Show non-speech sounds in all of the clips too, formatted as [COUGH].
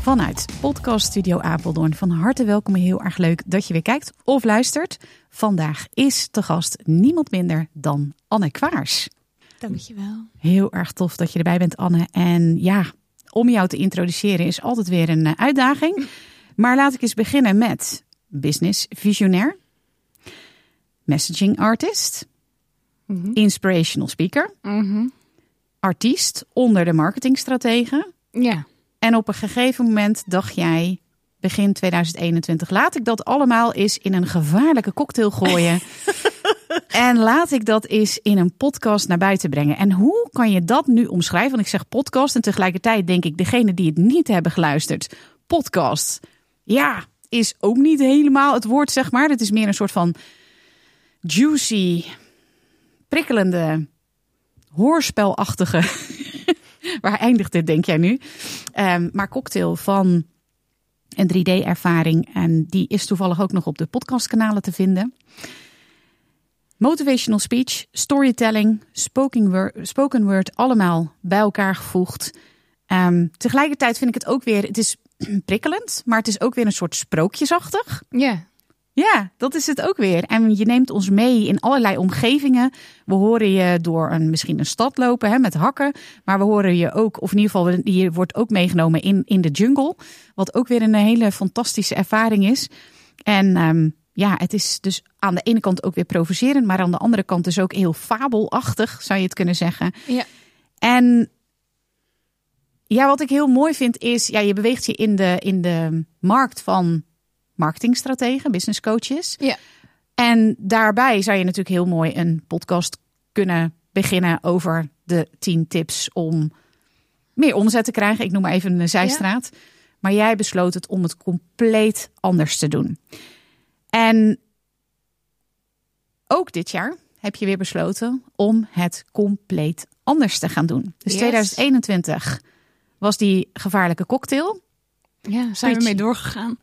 Vanuit Podcast Studio Apeldoorn. Van harte welkom en heel erg leuk dat je weer kijkt of luistert. Vandaag is te gast niemand minder dan Anne Kwaars. Dankjewel. Heel erg tof dat je erbij bent, Anne. En ja, om jou te introduceren is altijd weer een eh, uitdaging. [LAUGHS] Maar laat ik eens beginnen met business visionair, messaging artist, Mhm. inspirational speaker, Mhm. artiest onder de marketingstrategen. Ja. En op een gegeven moment dacht jij, begin 2021, laat ik dat allemaal eens in een gevaarlijke cocktail gooien. [LAUGHS] en laat ik dat eens in een podcast naar buiten brengen. En hoe kan je dat nu omschrijven? Want ik zeg podcast en tegelijkertijd denk ik, degene die het niet hebben geluisterd, podcast. Ja, is ook niet helemaal het woord, zeg maar. Het is meer een soort van juicy, prikkelende, hoorspelachtige [LAUGHS] Waar eindigt dit, denk jij nu? Ehm, maar cocktail van een 3D-ervaring. En die is toevallig ook nog op de podcastkanalen te vinden. Motivational speech, storytelling, spoken word, allemaal bij elkaar gevoegd. Ehm, tegelijkertijd vind ik het ook weer, het is [CLEARS THROAT] prikkelend, maar het is ook weer een soort sprookjesachtig. Ja. Ja, dat is het ook weer. En je neemt ons mee in allerlei omgevingen. We horen je door een, misschien een stad lopen hè, met hakken. Maar we horen je ook, of in ieder geval, je wordt ook meegenomen in, in de jungle. Wat ook weer een hele fantastische ervaring is. En um, ja, het is dus aan de ene kant ook weer provocerend. Maar aan de andere kant dus ook heel fabelachtig, zou je het kunnen zeggen. Ja. En ja, wat ik heel mooi vind is, ja, je beweegt je in de, in de markt van marketingstrategen, business coaches. Ja. En daarbij zou je natuurlijk heel mooi een podcast kunnen beginnen over de 10 tips om meer omzet te krijgen. Ik noem maar even een zijstraat. Ja. Maar jij besloot het om het compleet anders te doen. En ook dit jaar heb je weer besloten om het compleet anders te gaan doen. Dus yes. 2021 was die gevaarlijke cocktail. Ja, zijn we mee [LAUGHS] doorgegaan.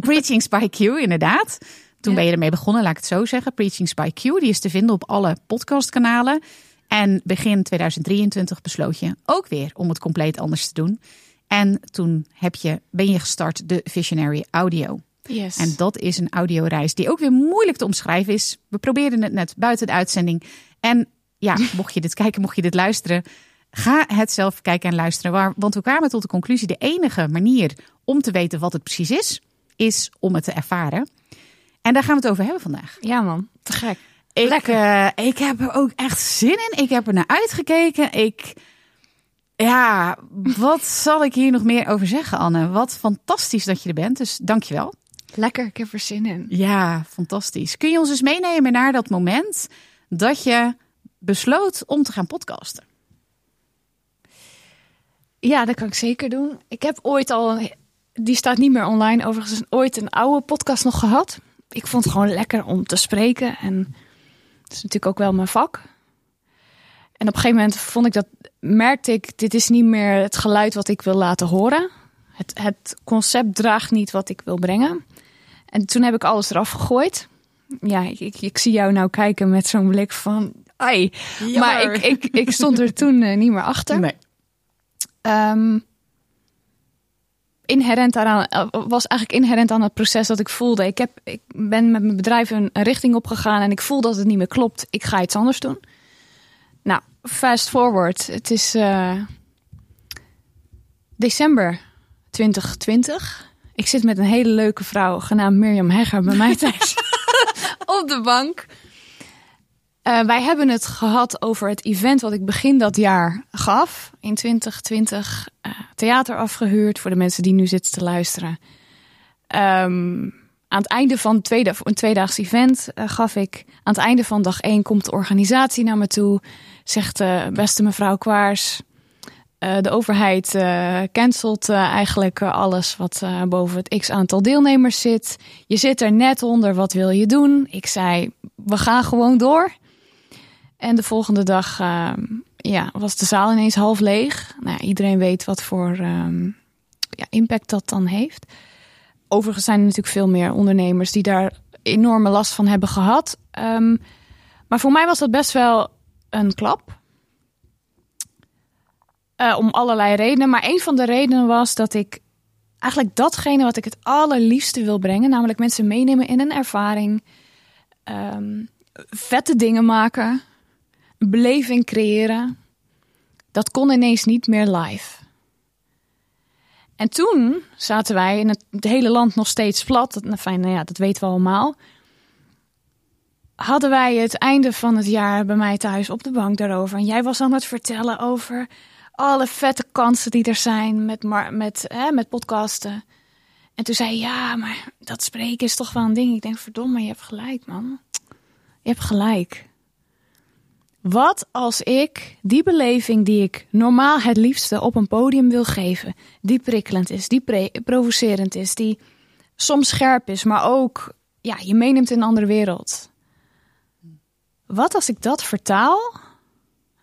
Preaching by Q, inderdaad. Toen ja. ben je ermee begonnen, laat ik het zo zeggen. Preaching by Q, die is te vinden op alle podcastkanalen. En begin 2023 besloot je ook weer om het compleet anders te doen. En toen heb je, ben je gestart de Visionary Audio. Yes. En dat is een audioreis die ook weer moeilijk te omschrijven is. We probeerden het net buiten de uitzending. En ja, [LAUGHS] mocht je dit kijken, mocht je dit luisteren, ga het zelf kijken en luisteren. Want we kwamen tot de conclusie: de enige manier om te weten wat het precies is, is om het te ervaren. En daar gaan we het over hebben vandaag. Ja, man, te gek. Ik, uh, ik heb er ook echt zin in. Ik heb er naar uitgekeken. Ik. Ja, wat [LAUGHS] zal ik hier nog meer over zeggen, Anne? Wat fantastisch dat je er bent. Dus dankjewel. Lekker, ik heb er zin in. Ja, fantastisch. Kun je ons eens meenemen naar dat moment dat je besloot om te gaan podcasten? Ja, dat kan ik zeker doen. Ik heb ooit al, die staat niet meer online, overigens ooit een oude podcast nog gehad. Ik vond het gewoon lekker om te spreken en dat is natuurlijk ook wel mijn vak. En op een gegeven moment vond ik dat, merkte ik, dit is niet meer het geluid wat ik wil laten horen. Het, het concept draagt niet wat ik wil brengen. En toen heb ik alles eraf gegooid. Ja, ik, ik, ik zie jou nou kijken met zo'n blik van, ai. Jammer. Maar ik, ik, ik stond er toen uh, niet meer achter. Nee. Um, inherent daaraan was eigenlijk inherent aan het proces dat ik voelde. Ik, heb, ik ben met mijn bedrijf een, een richting opgegaan en ik voel dat het niet meer klopt. Ik ga iets anders doen. Nou, fast forward. Het is uh, december 2020. Ik zit met een hele leuke vrouw genaamd Mirjam Hegger bij mij [LAUGHS] thuis op de bank. Uh, wij hebben het gehad over het event wat ik begin dat jaar gaf. In 2020 uh, theater afgehuurd voor de mensen die nu zitten te luisteren. Um, aan het einde van tweede, een tweedaags event uh, gaf ik. Aan het einde van dag één komt de organisatie naar me toe. Zegt beste mevrouw Kwaars. Eh, de overheid eh, cancelt eh, eigenlijk eh, alles wat eh, boven het x aantal deelnemers zit. Je zit er net onder, wat wil je doen? Ik zei, we gaan gewoon door. En de volgende dag ehm, ja, was de zaal ineens half leeg. Nou, iedereen weet wat voor ehm, ja, impact dat dan heeft. Overigens zijn er natuurlijk veel meer ondernemers die daar enorme last van hebben gehad. Ehm, maar voor mij was dat best wel een klap. Eh, om allerlei redenen. Maar een van de redenen was dat ik eigenlijk datgene wat ik het allerliefste wil brengen, namelijk mensen meenemen in een ervaring, vette dingen maken, beleving creëren, dat kon ineens niet meer live. En toen zaten wij in het, hele land nog steeds plat. Dat, nou, nou ja, dat weten we allemaal. Hadden wij het einde van het jaar bij mij thuis op de bank daarover. En jij was aan het vertellen over alle vette kansen die er zijn met, met, hè, met podcasten. En toen zei je, ja, maar dat spreken is toch wel een ding. Ik denk, verdomme, je hebt gelijk, man. Je hebt gelijk. Wat als ik die beleving die ik normaal het liefste op een podium wil geven, die prikkelend is, die provocerend is, die soms scherp is, maar ook ja, je meeneemt in een andere wereld. Wat als ik dat vertaal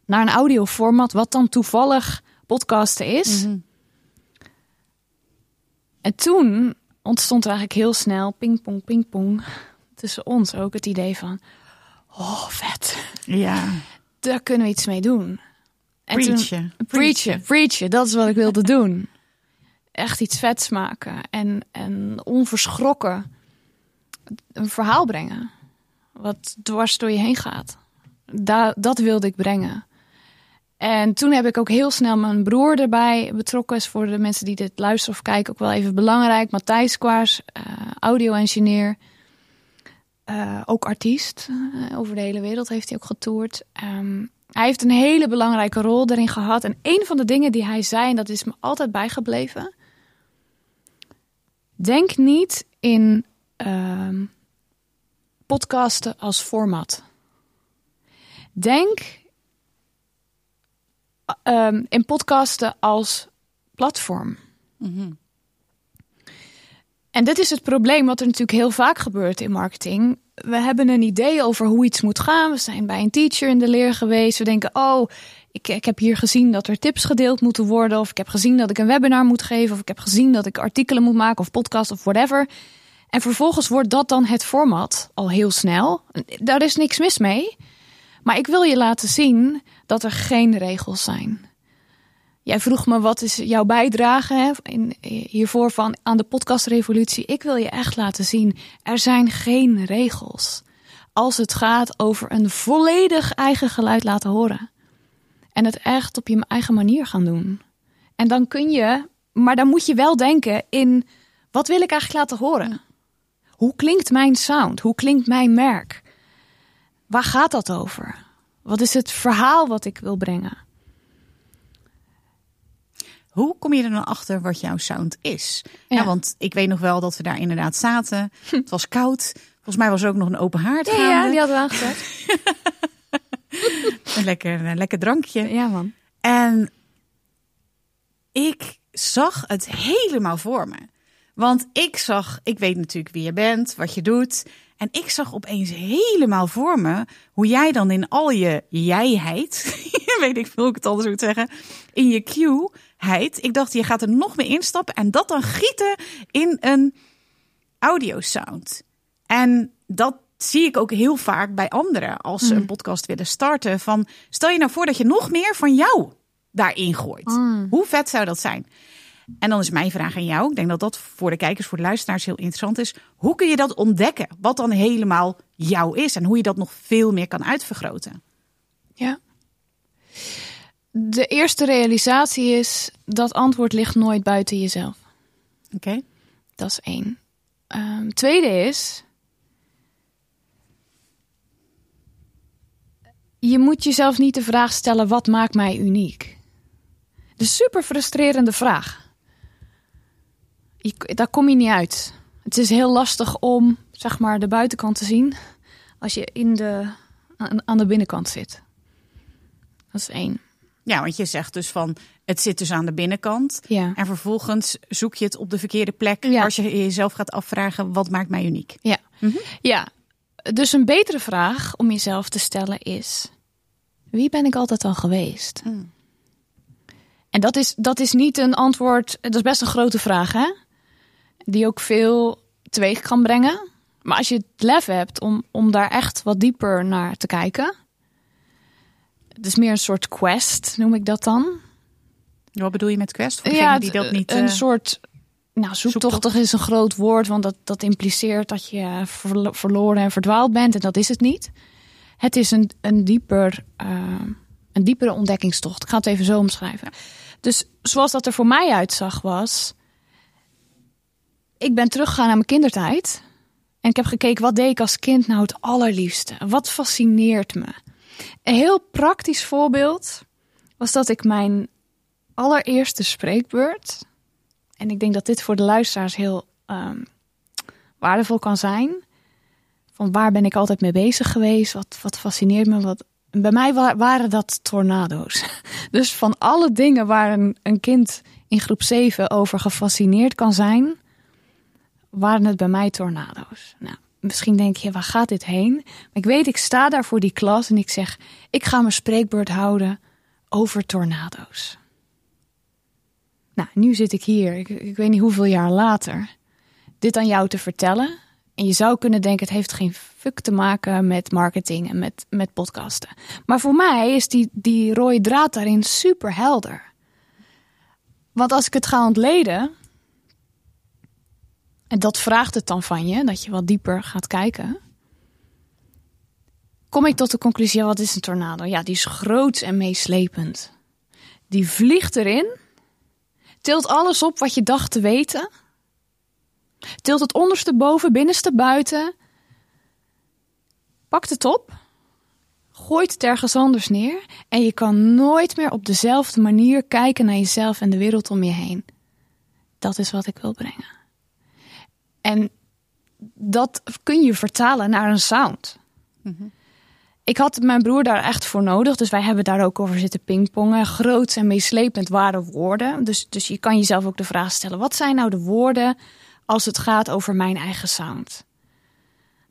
naar een audioformat, wat dan toevallig podcasten is? En toen ontstond er eigenlijk heel snel pingpong, pingpong tussen ons ook het idee van, oh vet, Ja, daar kunnen we iets mee doen. En toen- preachen. Preachen, preachen, dat is wat ik wilde doen. Echt iets vets maken en, en onverschrokken een verhaal brengen. Wat dwars door je heen gaat. Da dat wilde ik brengen. En toen heb ik ook heel snel mijn broer erbij betrokken. Is voor de mensen die dit luisteren of kijken ook wel even belangrijk. Matthijs Kwaars, eh, audio-engineer. Eh, ook artiest. Eh, over de hele wereld heeft hij ook getoerd. Ehm, hij heeft een hele belangrijke rol erin gehad. En een van de dingen die hij zei, en dat is me altijd bijgebleven. Denk niet in ehm, podcasten als format. Denk ehm, in podcasten als platform. En dit is het probleem wat er natuurlijk heel vaak gebeurt in marketing. We hebben een idee over hoe iets moet gaan. We zijn bij een teacher in de leer geweest. We denken, oh, ik, ik heb hier gezien dat er tips gedeeld moeten worden. Of ik heb gezien dat ik een webinar moet geven. Of ik heb gezien dat ik artikelen moet maken of podcast of whatever. En vervolgens wordt dat dan het format al heel snel. Daar is niks mis mee. Maar ik wil je laten zien dat er geen regels zijn. Jij vroeg me wat is jouw bijdrage hè, in, hiervoor van aan de podcastrevolutie. Ik wil je echt laten zien, er zijn geen regels. Als het gaat over een volledig eigen geluid laten horen. En het echt op je eigen manier gaan doen. En dan kun je, maar dan moet je wel denken in, wat wil ik eigenlijk laten horen? Hoe klinkt mijn sound? Hoe klinkt mijn merk? Waar gaat dat over? Wat is het verhaal wat ik wil brengen? Hoe kom je er dan achter wat jouw sound is? Ja. Ja. want ik weet nog wel dat we daar inderdaad zaten. Het was koud. Volgens mij was er ook nog een open haard Ja, ja, die hadden we aangezet. [LAUGHS] Een lekker, een lekker drankje. Ja, man. En ik zag het helemaal voor me. Want ik zag, ik weet natuurlijk wie je bent, wat je doet. En ik zag opeens helemaal voor me hoe jij dan in al je jijheid, [LAUGHS] weet ik veel hoe ik het anders moet zeggen, in je cue-heid. Ik dacht, je gaat er nog meer instappen en dat dan gieten in een audio sound. En dat zie ik ook heel vaak bij anderen als ze een podcast willen starten. Van stel je nou voor dat je nog meer van jou daarin gooit. Hoe vet zou dat zijn? En dan is mijn vraag aan jou. Ik denk dat dat voor de kijkers, voor de luisteraars heel interessant is. Hoe kun je dat ontdekken? Wat dan helemaal jou is en hoe je dat nog veel meer kan uitvergroten? Ja. De eerste realisatie is dat antwoord ligt nooit buiten jezelf. Oké. Dat is één. Ehm, tweede is. Je moet jezelf niet de vraag stellen: wat maakt mij uniek? De super frustrerende vraag. Je, daar kom je niet uit. Het is heel lastig om zeg maar de buitenkant te zien als je in de, aan de binnenkant zit. Dat is één. Ja, want je zegt dus van het zit dus aan de binnenkant. Ja. En vervolgens zoek je het op de verkeerde plek Ja. als je jezelf gaat afvragen wat maakt mij uniek. Ja. Mhm. ja, dus een betere vraag om jezelf te stellen is: wie ben ik altijd al geweest? Mm. En dat is, dat is niet een antwoord, dat is best een grote vraag, hè? Die ook veel teweeg kan brengen. Maar als je het lef hebt om, om daar echt wat dieper naar te kijken. Het is meer een soort quest, noem ik dat dan. Wat bedoel je met quest? Voor degene die dat niet. een eh, soort. Nou, zoektochtig zoektocht. is een groot woord, want dat, dat impliceert dat je verlo- verloren en verdwaald bent. En dat is het niet. Het is een, een, dieper, eh, een diepere ontdekkingstocht. Ik ga het even zo omschrijven. Dus zoals dat er voor mij uitzag was... Ik ben teruggegaan naar mijn kindertijd. En ik heb gekeken, wat deed ik als kind nou het allerliefste? Wat fascineert me? Een heel praktisch voorbeeld was dat ik mijn allereerste spreekbeurt. En ik denk dat dit voor de luisteraars heel ehm, waardevol kan zijn. Van waar ben ik altijd mee bezig geweest? Wat, wat fascineert me? Wat... Bij mij wa- waren dat tornado's. [LAUGHS] Dus van alle dingen waar een, een kind in groep 7 over gefascineerd kan zijn, waren het bij mij tornado's. Nou, misschien denk je, waar gaat dit heen? Maar ik weet, ik sta daar voor die klas en ik zeg, ik ga mijn spreekbeurt houden over tornado's. Nou, nu zit ik hier, ik, ik weet niet hoeveel jaar later, dit aan jou te vertellen. En je zou kunnen denken, het heeft geen fuck te maken met marketing en met, met podcasten. Maar voor mij is die, die rode draad daarin super helder. Want als ik het ga ontleden, en dat vraagt het dan van je, dat je wat dieper gaat kijken, kom ik tot de conclusie, wat is een tornado? Ja, die is groot en meeslepend. Die vliegt erin, tilt alles op wat je dacht te weten, tilt het onderste boven, binnenste buiten, pakt het op, gooit het ergens anders neer en je kan nooit meer op dezelfde manier kijken naar jezelf en de wereld om je heen. Dat is wat ik wil brengen. En dat kun je vertalen naar een sound. Ik had mijn broer daar echt voor nodig, dus wij hebben daar ook over zitten pingpongen. Groot en meeslepend waren woorden. Dus, dus je kan jezelf ook de vraag stellen: wat zijn nou de woorden als het gaat over mijn eigen sound?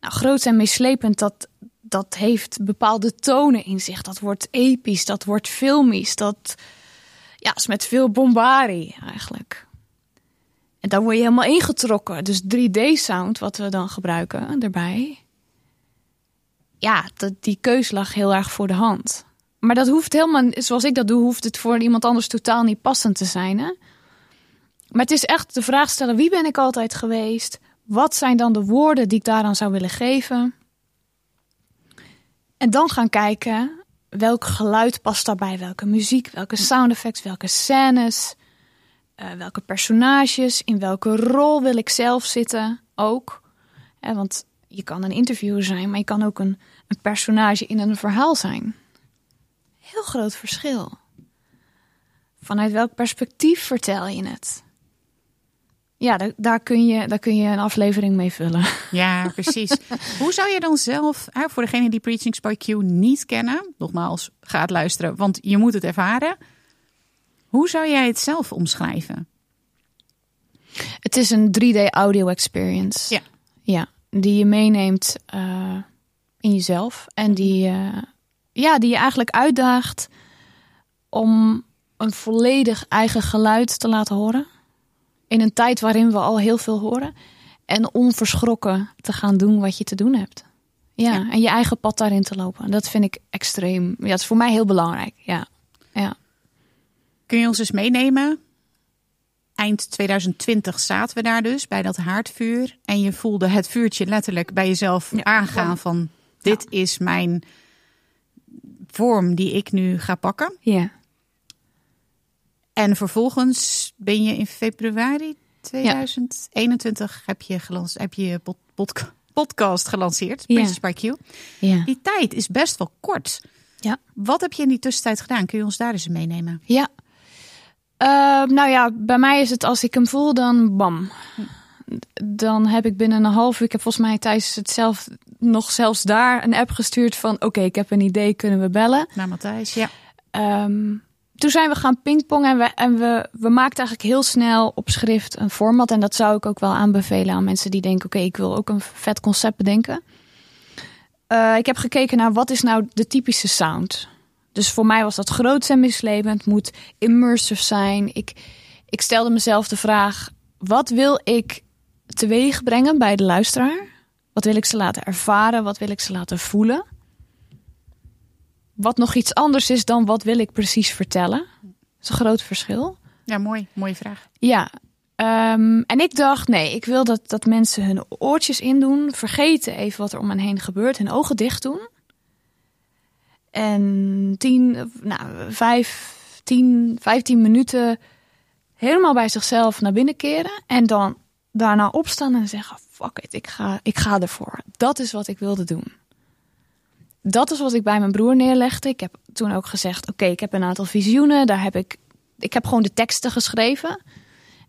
Nou, groot en meeslepend, dat, dat heeft bepaalde tonen in zich. Dat wordt episch, dat wordt filmisch, dat ja, is met veel bombarie eigenlijk. En daar word je helemaal ingetrokken. Dus 3D-sound, wat we dan gebruiken erbij. Ja, dat, die keus lag heel erg voor de hand. Maar dat hoeft helemaal, zoals ik dat doe, hoeft het voor iemand anders totaal niet passend te zijn. Hè? Maar het is echt de vraag stellen: wie ben ik altijd geweest? Wat zijn dan de woorden die ik daaraan zou willen geven? En dan gaan kijken welk geluid past daarbij, welke muziek, welke sound effects, welke scènes, eh, welke personages, in welke rol wil ik zelf zitten ook. Hè, want je kan een interviewer zijn, maar je kan ook een, een personage in een verhaal zijn. Heel groot verschil. Vanuit welk perspectief vertel je het? Ja, daar, daar, kun je, daar kun je een aflevering mee vullen. Ja, [LAUGHS] precies. Hoe zou je dan zelf, voor degene die Preaching by Q niet kennen, nogmaals, ga het luisteren, want je moet het ervaren. Hoe zou jij het zelf omschrijven? Het is een 3D audio experience. Ja. Ja, die je meeneemt eh, in jezelf. En die, ja, die je eigenlijk uitdaagt om een volledig eigen geluid te laten horen. In een tijd waarin we al heel veel horen. En onverschrokken te gaan doen wat je te doen hebt. Ja, Ja. en je eigen pad daarin te lopen. Dat vind ik extreem. Ja, het is voor mij heel belangrijk. Ja, ja. Kun je ons eens meenemen? Eind 2020 zaten we daar dus bij dat haardvuur. En je voelde het vuurtje letterlijk bij jezelf Ja. aangaan van dit is mijn vorm die ik nu ga pakken. ja. En vervolgens ben je in februari 2021 heb je, gelans, heb je pod- podca- podcast gelanceerd, Ja. Princess by Q. ja. Die tijd is best wel kort. Ja. Wat heb je in die tussentijd gedaan? Kun je ons daar eens meenemen? Ja. Eh, nou ja, bij mij is het als ik hem voel, dan bam. Dan heb ik binnen een half uur, ik heb volgens mij tijdens het zelf nog zelfs daar een app gestuurd van oké, ik heb een idee, kunnen we bellen. Naar Matthijs, ja. Ehm, toen zijn we gaan pingpongen en, we, en we, we maakten eigenlijk heel snel op schrift een format. En dat zou ik ook wel aanbevelen aan mensen die denken: oké, ik wil ook een vet concept bedenken. Uh, ik heb gekeken naar wat is nou de typische sound. Dus voor mij was dat groot en mislevend, moet immersive zijn. Ik, ik stelde mezelf de vraag: wat wil ik teweeg brengen bij de luisteraar? Wat wil ik ze laten ervaren? Wat wil ik ze laten voelen? Wat nog iets anders is dan wat wil ik precies vertellen? Dat is een groot verschil. Ja, mooi. Mooie vraag. Ja. Um, en ik dacht, nee, ik wil dat, dat mensen hun oortjes indoen. Vergeten even wat er om hen heen gebeurt. Hun ogen dicht doen. En tien, nou, vijf, tien, vijftien minuten helemaal bij zichzelf naar binnen keren. En dan daarna opstaan en zeggen: Fuck it, ik ga, ik ga ervoor. Dat is wat ik wilde doen. Dat is wat ik bij mijn broer neerlegde. Ik heb toen ook gezegd: Oké, ik heb een aantal visioenen. Daar heb ik, ik heb gewoon de teksten geschreven.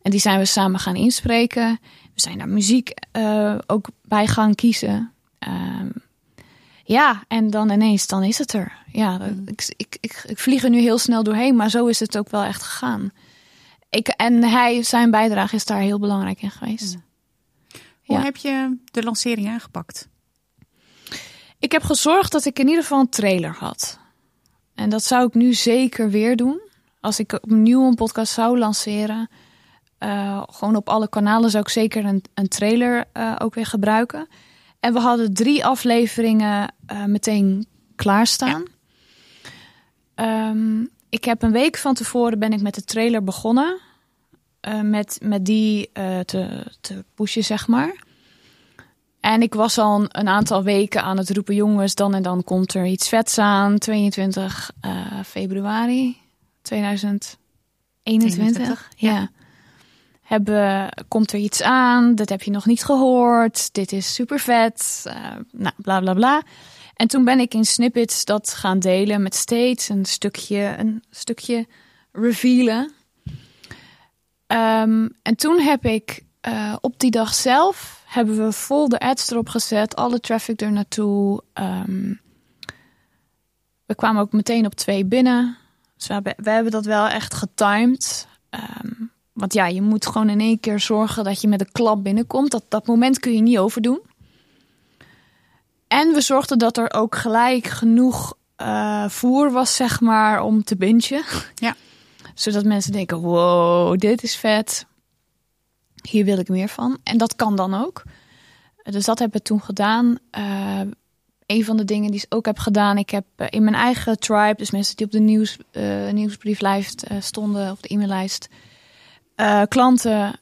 En die zijn we samen gaan inspreken. We zijn daar muziek uh, ook bij gaan kiezen. Um, ja, en dan ineens, dan is het er. Ja, mm. ik, ik, ik, ik, vlieg er nu heel snel doorheen, maar zo is het ook wel echt gegaan. Ik, en hij, zijn bijdrage is daar heel belangrijk in geweest. Mm. Hoe heb je de lancering aangepakt? Ik heb gezorgd dat ik in ieder geval een trailer had. En dat zou ik nu zeker weer doen. Als ik opnieuw een podcast zou lanceren, uh, gewoon op alle kanalen zou ik zeker een, een trailer uh, ook weer gebruiken. En we hadden drie afleveringen uh, meteen klaarstaan. Ja. Um, ik heb een week van tevoren ben ik met de trailer begonnen. Uh, met, met die uh, te, te pushen, zeg maar. En ik was al een, een, aantal weken aan het roepen: jongens, dan en dan komt er iets vets aan. 22 februari 2021. 21, ja. ja hebben, komt er iets aan, dat heb je nog niet gehoord, dit is super vet, uh, nou, bla bla bla. En toen ben ik in snippets dat gaan delen met steeds een stukje, een stukje revealen. Um, en toen heb ik uh, op die dag zelf hebben we vol de ads erop gezet, alle traffic er naartoe. Um, we kwamen ook meteen op twee binnen. Dus we hebben, we hebben dat wel echt getimed. Um, want ja, je moet gewoon in één keer zorgen dat je met een klap binnenkomt. Dat, dat moment kun je niet overdoen. En we zorgden dat er ook gelijk genoeg uh, voer was, zeg maar, om te bingen. [LAUGHS] Ja. Zodat mensen denken, wow, dit is vet. Hier wil ik meer van. En dat kan dan ook. Dus dat hebben we toen gedaan. Uh, een van de dingen die ik ook heb gedaan, ik heb uh, in mijn eigen tribe, dus mensen die op de nieuws, nieuwsbrieflijst stonden, of de e-maillijst, uh, klanten,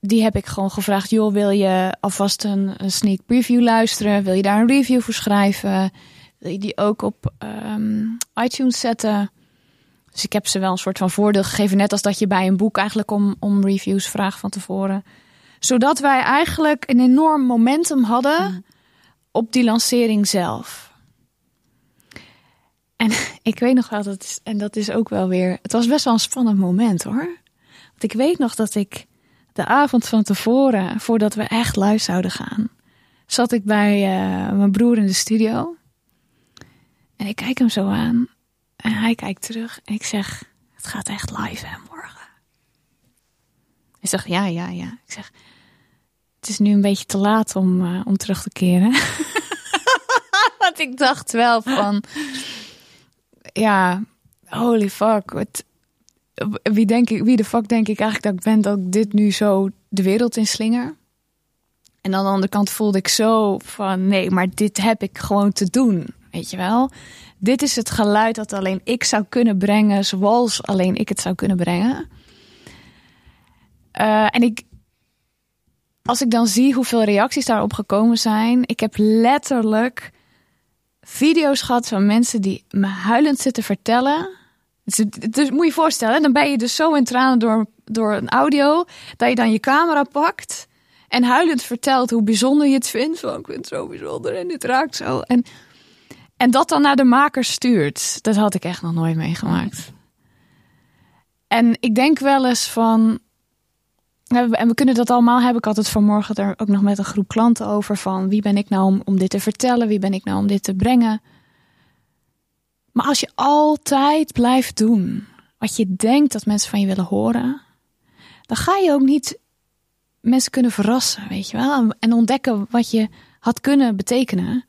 die heb ik gewoon gevraagd: joh, wil je alvast een, een, sneak preview luisteren? Wil je daar een review voor schrijven? Wil je die ook op um, iTunes zetten? Dus ik heb ze wel een soort van voordeel gegeven, net als dat je bij een boek eigenlijk om, om reviews vraagt van tevoren. Zodat wij eigenlijk een enorm momentum hadden mm. op die lancering zelf. En [LAUGHS] ik weet nog wel, dat is, en dat is ook wel weer. Het was best wel een spannend moment hoor ik weet nog dat ik de avond van tevoren, voordat we echt live zouden gaan, zat ik bij uh, mijn broer in de studio. En ik kijk hem zo aan. En hij kijkt terug. En ik zeg: Het gaat echt live hè, morgen. Hij zegt: Ja, ja, ja. Ik zeg: Het is nu een beetje te laat om, uh, om terug te keren. [LAUGHS] Want ik dacht wel van: Ja, holy fuck. Wat, wie, denk ik, wie de fuck denk ik eigenlijk dat ik ben dat ik dit nu zo de wereld in slinger? En aan de andere kant voelde ik zo van nee, maar dit heb ik gewoon te doen. Weet je wel? Dit is het geluid dat alleen ik zou kunnen brengen, zoals alleen ik het zou kunnen brengen. Uh, en ik, als ik dan zie hoeveel reacties daarop gekomen zijn, ik heb letterlijk video's gehad van mensen die me huilend zitten vertellen dus, moet je voorstellen, dan ben je dus zo in tranen door, door een audio, dat je dan je camera pakt en huilend vertelt hoe bijzonder je het vindt. Van, ik vind het zo bijzonder en dit raakt zo. En, en dat dan naar de maker stuurt, dat had ik echt nog nooit meegemaakt. En ik denk wel eens van, en we kunnen dat allemaal hebben. Ik het vanmorgen er ook nog met een groep klanten over van wie ben ik nou om dit te vertellen, wie ben ik nou om dit te brengen. Maar als je altijd blijft doen wat je denkt dat mensen van je willen horen, dan ga je ook niet mensen kunnen verrassen, weet je wel, en ontdekken wat je had kunnen betekenen.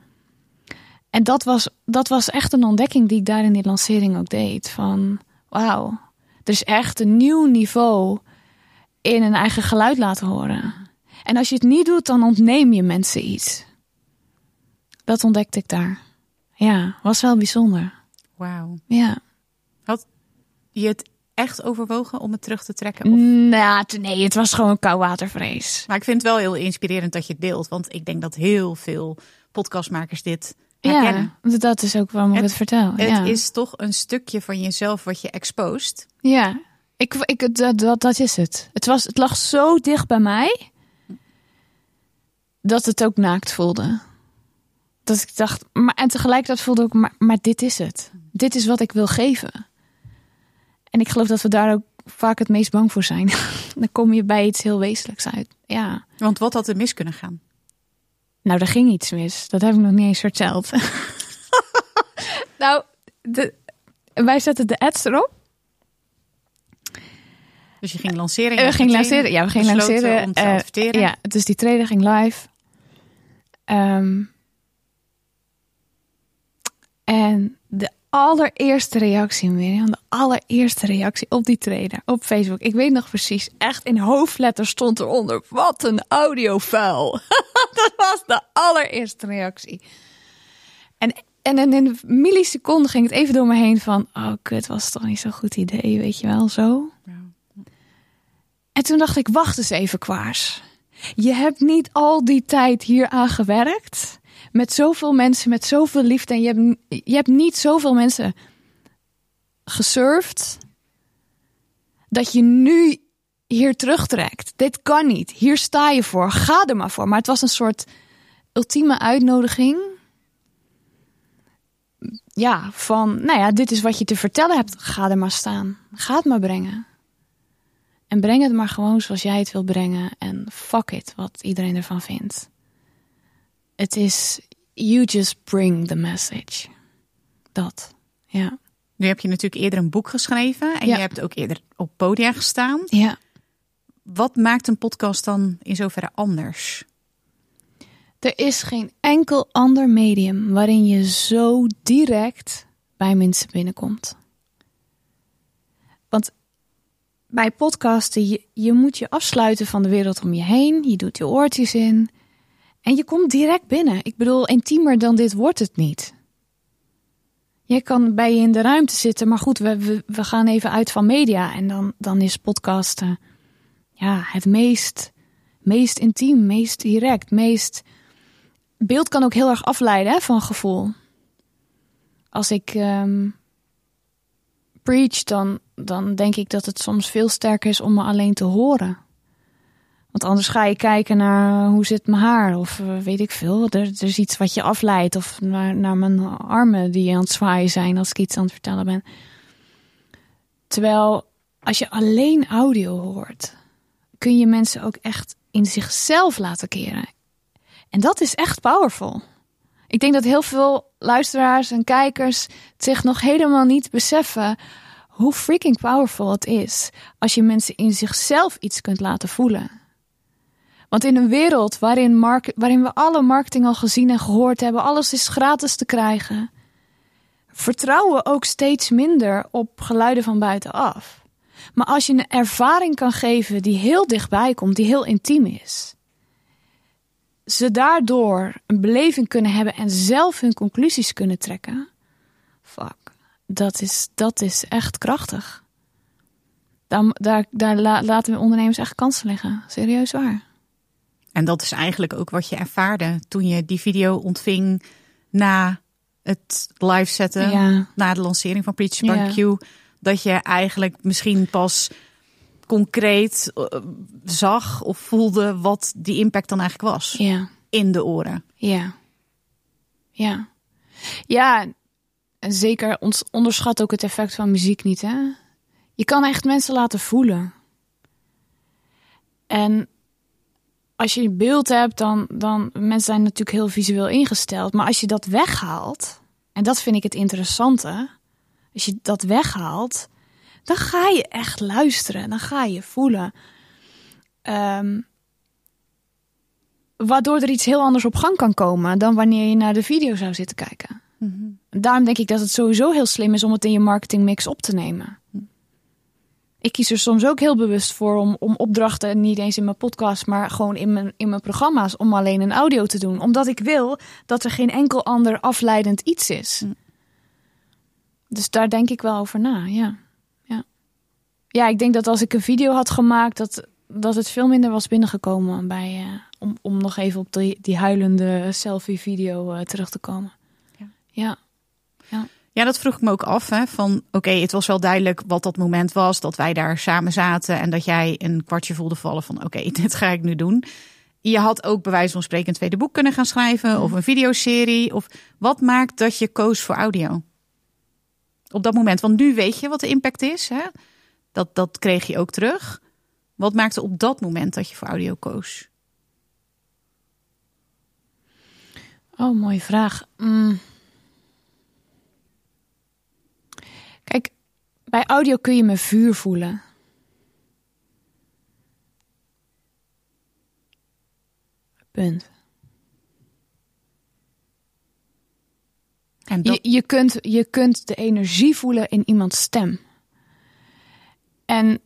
En dat was, dat was echt een ontdekking die ik daar in die lancering ook deed. Van wauw, er is echt een nieuw niveau in een eigen geluid laten horen. En als je het niet doet, dan ontneem je mensen iets. Dat ontdekte ik daar. Ja, was wel bijzonder. Wauw. Ja. Had je het echt overwogen om het terug te trekken? Of... Nou, nee, het was gewoon koudwatervrees. Maar ik vind het wel heel inspirerend dat je het deelt. Want ik denk dat heel veel podcastmakers dit herkennen. Ja, dat is ook waarom ik het, vertel. Het ja. is toch een stukje van jezelf wat je expost. Ja, ik, ik, dat, dat, dat is het. Het, was, het lag zo dicht bij mij dat het ook naakt voelde. Dat ik dacht, maar, en tegelijkertijd voelde ik, maar, maar dit is het. Dit is wat ik wil geven. En ik geloof dat we daar ook vaak het meest bang voor zijn. [LAUGHS] Dan kom je bij iets heel wezenlijks uit. Ja. Want wat had er mis kunnen gaan? Nou, er ging iets mis. Dat heb ik nog niet eens verteld. [LAUGHS] nou, de, wij zetten de ads erop. Dus je ging lanceren? We gingen lanceren. Ja, we gingen lanceren. Om te adverteren. ja, dus die trailer ging live. Um, en allereerste reactie, Mirjam, de allereerste reactie op die trailer op Facebook. Ik weet nog precies, echt in hoofdletters stond eronder: wat een audiovuil. [LAUGHS] dat was de allereerste reactie. En, en in een milliseconde ging het even door me heen van: oh, kut, was toch niet zo'n goed idee, weet je wel, zo. Ja. En toen dacht ik: wacht eens even, Kwaars. Je hebt niet al die tijd hier aan gewerkt met zoveel mensen, met zoveel liefde. En je hebt, je hebt niet zoveel mensen gesurfd. Dat je nu hier terugtrekt. Dit kan niet. Hier sta je voor. Ga er maar voor. Maar het was een soort ultieme uitnodiging. Ja, van, nou ja, dit is wat je te vertellen hebt. Ga er maar staan. Ga het maar brengen. En breng het maar gewoon zoals jij het wil brengen. En fuck it, wat iedereen ervan vindt. Het is, you just bring the message. Dat, ja. Nu heb je natuurlijk eerder een boek geschreven en Ja. je hebt ook eerder op podia gestaan. Ja. Wat maakt een podcast dan in zoverre anders? Er is geen enkel ander medium waarin je zo direct bij mensen binnenkomt. Want bij podcasten, je, je moet je afsluiten van de wereld om je heen. Je doet je oortjes in. En je komt direct binnen. Ik bedoel, intiemer dan dit wordt het niet. Je kan bij je in de ruimte zitten, maar goed, we, we, we gaan even uit van media. En dan, dan is podcasten ja, het meest, meest intiem, meest direct, meest... Beeld kan ook heel erg afleiden hè, van gevoel. Als ik ehm, preach, dan, dan denk ik dat het soms veel sterker is om me alleen te horen. Want anders ga je kijken naar hoe zit mijn haar of eh, weet ik veel. Er, is iets wat je afleidt of naar, naar mijn armen die aan het zwaaien zijn als ik iets aan het vertellen ben. Terwijl als je alleen audio hoort, kun je mensen ook echt in zichzelf laten keren. En dat is echt powerful. Ik denk dat heel veel luisteraars en kijkers zich nog helemaal niet beseffen hoe freaking powerful het is als je mensen in zichzelf iets kunt laten voelen. Want in een wereld waarin, waarin we alle marketing al gezien en gehoord hebben, alles is gratis te krijgen, vertrouwen we ook steeds minder op geluiden van buitenaf. Maar als je een ervaring kan geven die heel dichtbij komt, die heel intiem is, ze daardoor een beleving kunnen hebben en zelf hun conclusies kunnen trekken, fuck, dat is, dat is echt krachtig. Daar, daar, daar la- laten we ondernemers echt kansen liggen. Serieus waar. En dat is eigenlijk ook wat je ervaarde toen je die video ontving na het live zetten, Ja. na de lancering van Preach Ja. Barbecue. Dat je eigenlijk misschien pas concreet eh, zag of voelde wat die impact dan eigenlijk was Ja. in de oren. Ja. Ja. Ja, en zeker onderschat ook het effect van muziek niet, hè? Je kan echt mensen laten voelen. En als je een beeld hebt, dan, dan mensen zijn natuurlijk heel visueel ingesteld. Maar als je dat weghaalt, en dat vind ik het interessante, als je dat weghaalt, dan ga je echt luisteren. Dan ga je voelen. Ehm, waardoor er iets heel anders op gang kan komen dan wanneer je naar de video zou zitten kijken. Daarom denk ik dat het sowieso heel slim is om het in je marketingmix op te nemen. Ik kies er soms ook heel bewust voor om, om opdrachten, niet eens in mijn podcast, maar gewoon in mijn, in mijn programma's, om alleen een audio te doen. Omdat ik wil dat er geen enkel ander afleidend iets is. Dus daar denk ik wel over na, ja. ja. Ja, ik denk dat als ik een video had gemaakt, dat, dat het veel minder was binnengekomen bij, eh, om, om nog even op die, die huilende selfie-video eh, terug te komen. Ja. ja. Ja, dat vroeg ik me ook af. Hè, van oké, het was wel duidelijk wat dat moment was. Dat wij daar samen zaten en dat jij een kwartje voelde vallen van oké, [LAUGHS] dit ga ik nu doen. Je had ook bij wijze van spreken een tweede boek kunnen gaan schrijven of een videoserie. Of wat maakt dat je koos voor audio? Op dat moment, want nu weet je wat de impact is. Hè? Dat, dat kreeg je ook terug. Wat maakte op dat moment dat je voor audio koos? Oh, mooie vraag. Mm. Kijk, bij audio kun je mijn vuur voelen. Punt. En dat, Je, je, kunt, je kunt de energie voelen in iemands stem. En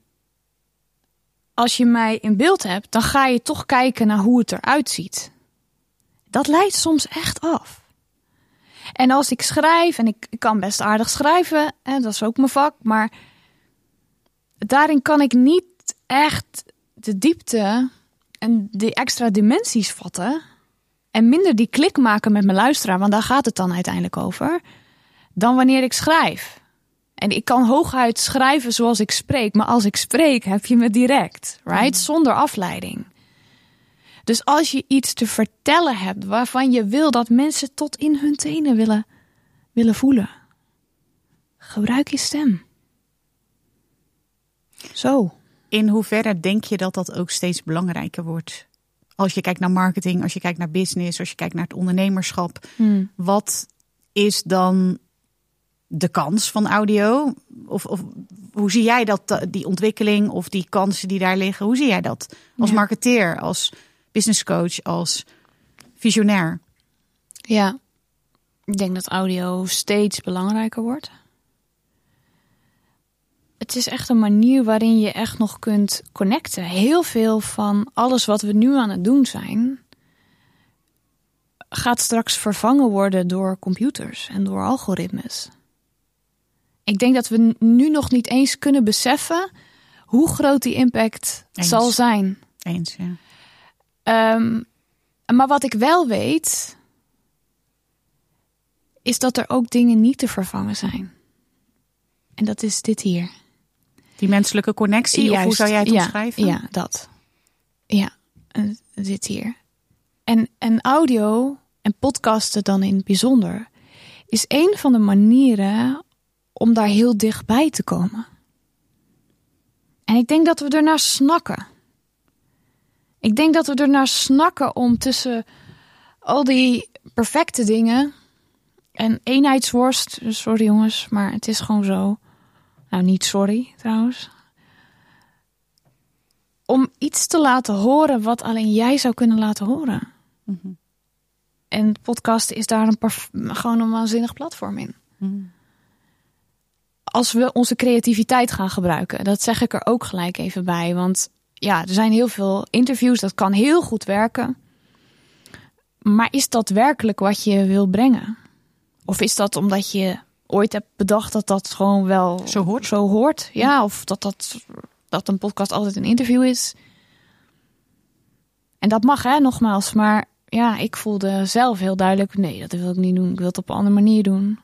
als je mij in beeld hebt, dan ga je toch kijken naar hoe het eruit ziet. Dat leidt soms echt af. En als ik schrijf, en ik, ik kan best aardig schrijven, hè, dat is ook mijn vak, maar daarin kan ik niet echt de diepte en die extra dimensies vatten. En minder die klik maken met mijn luisteraar, want daar gaat het dan uiteindelijk over. Dan wanneer ik schrijf. En ik kan hooguit schrijven zoals ik spreek, maar als ik spreek heb je me direct, right? Zonder afleiding. Dus als je iets te vertellen hebt waarvan je wil dat mensen tot in hun tenen willen, willen voelen, gebruik je stem. Zo. in hoeverre denk je dat dat ook steeds belangrijker wordt? Als je kijkt naar marketing, als je kijkt naar business, als je kijkt naar het ondernemerschap. Wat is dan de kans van audio? Of, of hoe zie jij dat, die ontwikkeling of die kansen die daar liggen? Hoe zie jij dat als Ja. marketeer, als business coach, als visionair? Ja, ik denk dat audio steeds belangrijker wordt. Het is echt een manier waarin je echt nog kunt connecten. Heel veel van alles wat we nu aan het doen zijn, gaat straks vervangen worden door computers en door algoritmes. Ik denk dat we nu nog niet eens kunnen beseffen hoe groot die impact Eens. zal zijn. Eens, ja. Ehm, maar wat ik wel weet, is dat er ook dingen niet te vervangen zijn. En dat is dit hier. Die menselijke connectie, of hoe zou jij het ja, omschrijven? Ja, dat. Ja, eh, dit hier. En, en audio en podcasten dan in het bijzonder is een van de manieren om daar heel dichtbij te komen. En ik denk dat we ernaar snakken. Ik denk dat we ernaar snakken om tussen al die perfecte dingen en eenheidsworst. Sorry jongens, maar het is gewoon zo. Nou, niet sorry trouwens. Om iets te laten horen wat alleen jij zou kunnen laten horen. Mhm. En podcast is daar een gewoon een waanzinnig platform in. Mhm. Als we onze creativiteit gaan gebruiken, dat zeg ik er ook gelijk even bij. Want ja, er zijn heel veel interviews, dat kan heel goed werken. Maar is dat werkelijk wat je wil brengen? Of is dat omdat je ooit hebt bedacht dat dat gewoon wel Zo hoort. Zo hoort? Ja, of dat, dat, dat een podcast altijd een interview is. En dat mag, hè, nogmaals. Maar ja, ik voelde zelf heel duidelijk: nee, dat wil ik niet doen. Ik wil het op een andere manier doen.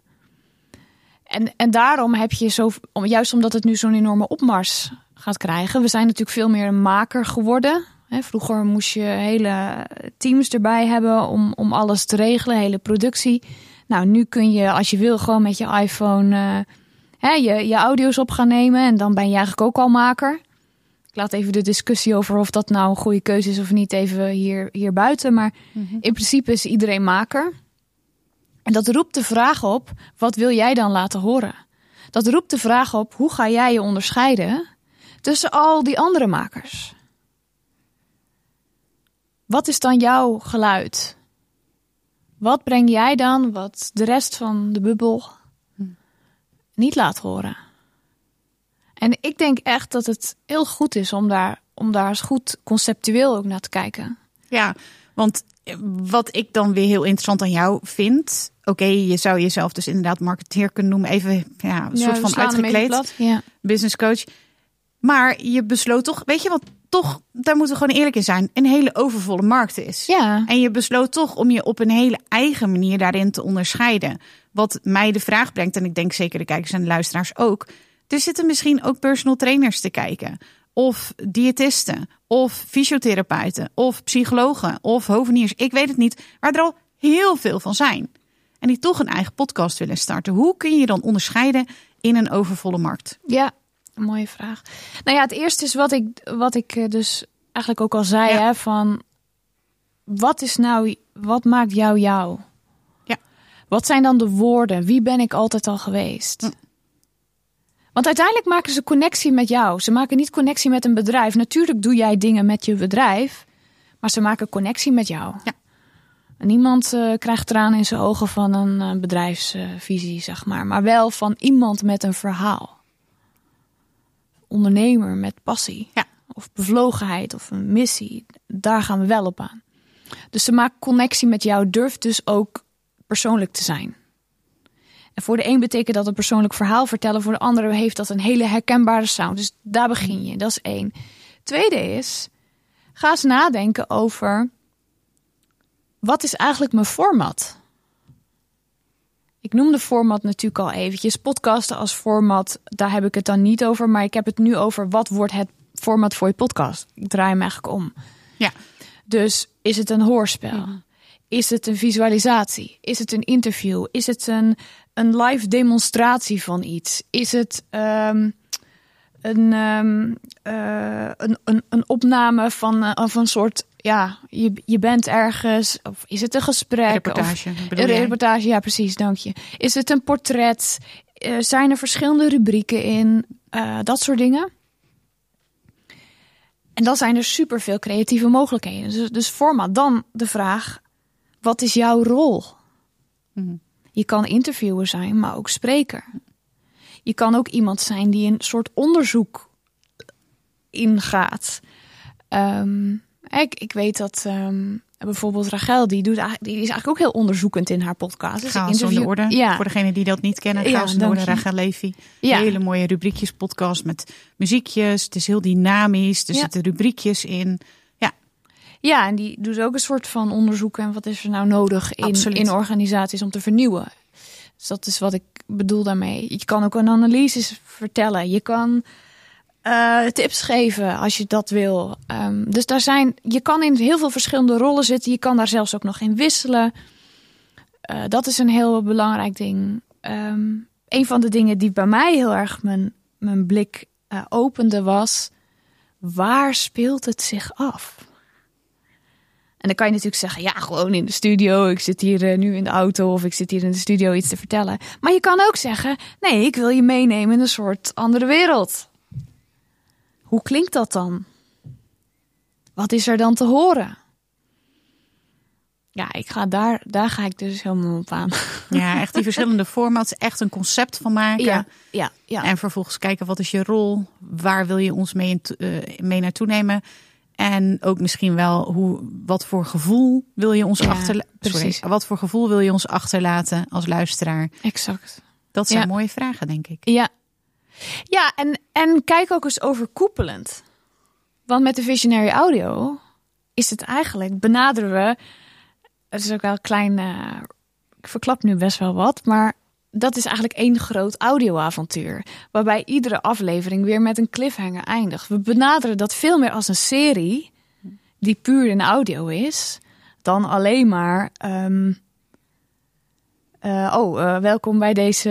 En, en daarom heb je zo, juist omdat het nu zo'n enorme opmars gaat krijgen. We zijn natuurlijk veel meer een maker geworden. Vroeger moest je hele teams erbij hebben om, om alles te regelen, hele productie. Nou, nu kun je, als je wil, gewoon met je iPhone eh, hè, je, je audio's op gaan nemen. En dan ben je eigenlijk ook al maker. Ik laat even de discussie over of dat nou een goede keuze is of niet even hier, hier buiten. Maar in principe is iedereen maker. En dat roept de vraag op, wat wil jij dan laten horen? Dat roept de vraag op: hoe ga jij je onderscheiden tussen al die andere makers? Wat is dan jouw geluid? Wat breng jij dan wat de rest van de bubbel niet laat horen? En ik denk echt dat het heel goed is om daar, om daar eens goed conceptueel ook naar te kijken. Ja, want wat ik dan weer heel interessant aan jou vind. Oké, je zou jezelf dus inderdaad marketeer kunnen noemen. Even ja, een soort van uitgekleed. Ja. Business coach. Maar je besloot toch, weet je wat, toch, daar moeten we gewoon eerlijk in zijn, een hele overvolle markt is. Ja. En je besloot toch om je op een hele eigen manier daarin te onderscheiden. Wat mij de vraag brengt, en ik denk zeker de kijkers en de luisteraars ook. Er zitten misschien ook personal trainers te kijken. Of diëtisten, of fysiotherapeuten, of psychologen, of hoveniers. Ik weet het niet, waar er al heel veel van zijn. En die toch een eigen podcast willen starten. Hoe kun je je dan onderscheiden in een overvolle markt? Ja, een mooie vraag. Nou ja, het eerste is wat ik, wat ik eh, dus eigenlijk ook al zei, Ja. hè, van wat is nou, wat maakt jou jou? Ja. Wat zijn dan de woorden? Wie ben ik altijd al geweest? Hm. Want uiteindelijk maken ze connectie met jou. Ze maken niet connectie met een bedrijf. Natuurlijk doe jij dingen met je bedrijf, maar ze maken connectie met jou. Ja. En niemand eh, krijgt tranen in zijn ogen van een eh, bedrijfsvisie, zeg maar. Maar wel van iemand met een verhaal. Ondernemer met passie. Ja. Of bevlogenheid of een missie. Daar gaan we wel op aan. Dus ze maakt connectie met jou. Durft dus ook persoonlijk te zijn. En voor de een betekent dat een persoonlijk verhaal vertellen. Voor de andere heeft dat een hele herkenbare sound. Dus daar begin je. Dat is één. Tweede is, ga eens nadenken over... wat is eigenlijk mijn format? Ik noemde format natuurlijk al eventjes. Podcasten als format, daar heb ik het dan niet over. Maar ik heb het nu over wat wordt het format voor je podcast. Ik draai hem eigenlijk om. Ja. Dus is het een hoorspel? Is het een visualisatie? Is het een interview? Is het een, een live demonstratie van iets? Is het ehm, een, ehm, eh, een, een, een opname van, eh, van een soort... Ja, je, je bent ergens. Of is het een gesprek? Reportage, Of, bedoel een reportage, ja precies, dank je. Is het een portret? Eh, zijn er verschillende rubrieken in? Eh, dat soort dingen. En dan zijn er superveel creatieve mogelijkheden. Dus, dus format. Dan de vraag, wat is jouw rol? Mhm. Je kan interviewer zijn, maar ook spreker. Je kan ook iemand zijn die een soort onderzoek ingaat. Ehm, ik, ik weet dat ehm, bijvoorbeeld Rachel, die, doet, die is eigenlijk ook heel onderzoekend in haar podcast. Dus Chaos interview- zonder orde. Ja, Voor degenen die dat niet kennen. Ja, Chaos zonder orde, dank je. Rachel Levy. ja. Hele mooie rubriekjes podcast met muziekjes. Het is heel dynamisch. Er Ja. zitten rubriekjes in. Ja, en die doet ook een soort van onderzoek en wat is er nou nodig in, Absoluut. in organisaties om te vernieuwen. Dus dat is wat ik bedoel daarmee. Je kan ook een analyse vertellen. Je kan eh, tips geven als je dat wil. Ehm, dus daar zijn, je kan in heel veel verschillende rollen zitten. Je kan daar zelfs ook nog in wisselen. Eh, dat is een heel belangrijk ding. Ehm, een van de dingen die bij mij heel erg mijn, mijn blik eh, opende was... waar speelt het zich af? En dan kan je natuurlijk zeggen, ja, gewoon in de studio. Ik zit hier nu in de auto of ik zit hier in de studio iets te vertellen. Maar je kan ook zeggen, nee, ik wil je meenemen in een soort andere wereld. Hoe klinkt dat dan? Wat is er dan te horen? Ja, ik ga daar, daar ga ik dus helemaal op aan. [LAUGHS] Ja, echt die verschillende formats. Echt een concept van maken. Ja, ja, ja. En vervolgens kijken wat is je rol? Waar wil je ons mee, in eh, mee naartoe nemen? En ook misschien wel hoe, wat voor gevoel wil je ons Ja, achterlaten? precies. Wat voor gevoel wil je ons achterlaten als luisteraar? exact. Dat zijn Ja. mooie vragen, denk ik. Ja, ja en, en kijk ook eens overkoepelend. Want met de Visionary Audio is het eigenlijk, benaderen we, het is ook wel een klein, eh, ik verklap nu best wel wat, maar dat is eigenlijk één groot audioavontuur. Waarbij iedere aflevering weer met een cliffhanger eindigt. We benaderen dat veel meer als een serie die puur in audio is, dan alleen maar. ehm, eh, oh, eh, welkom bij deze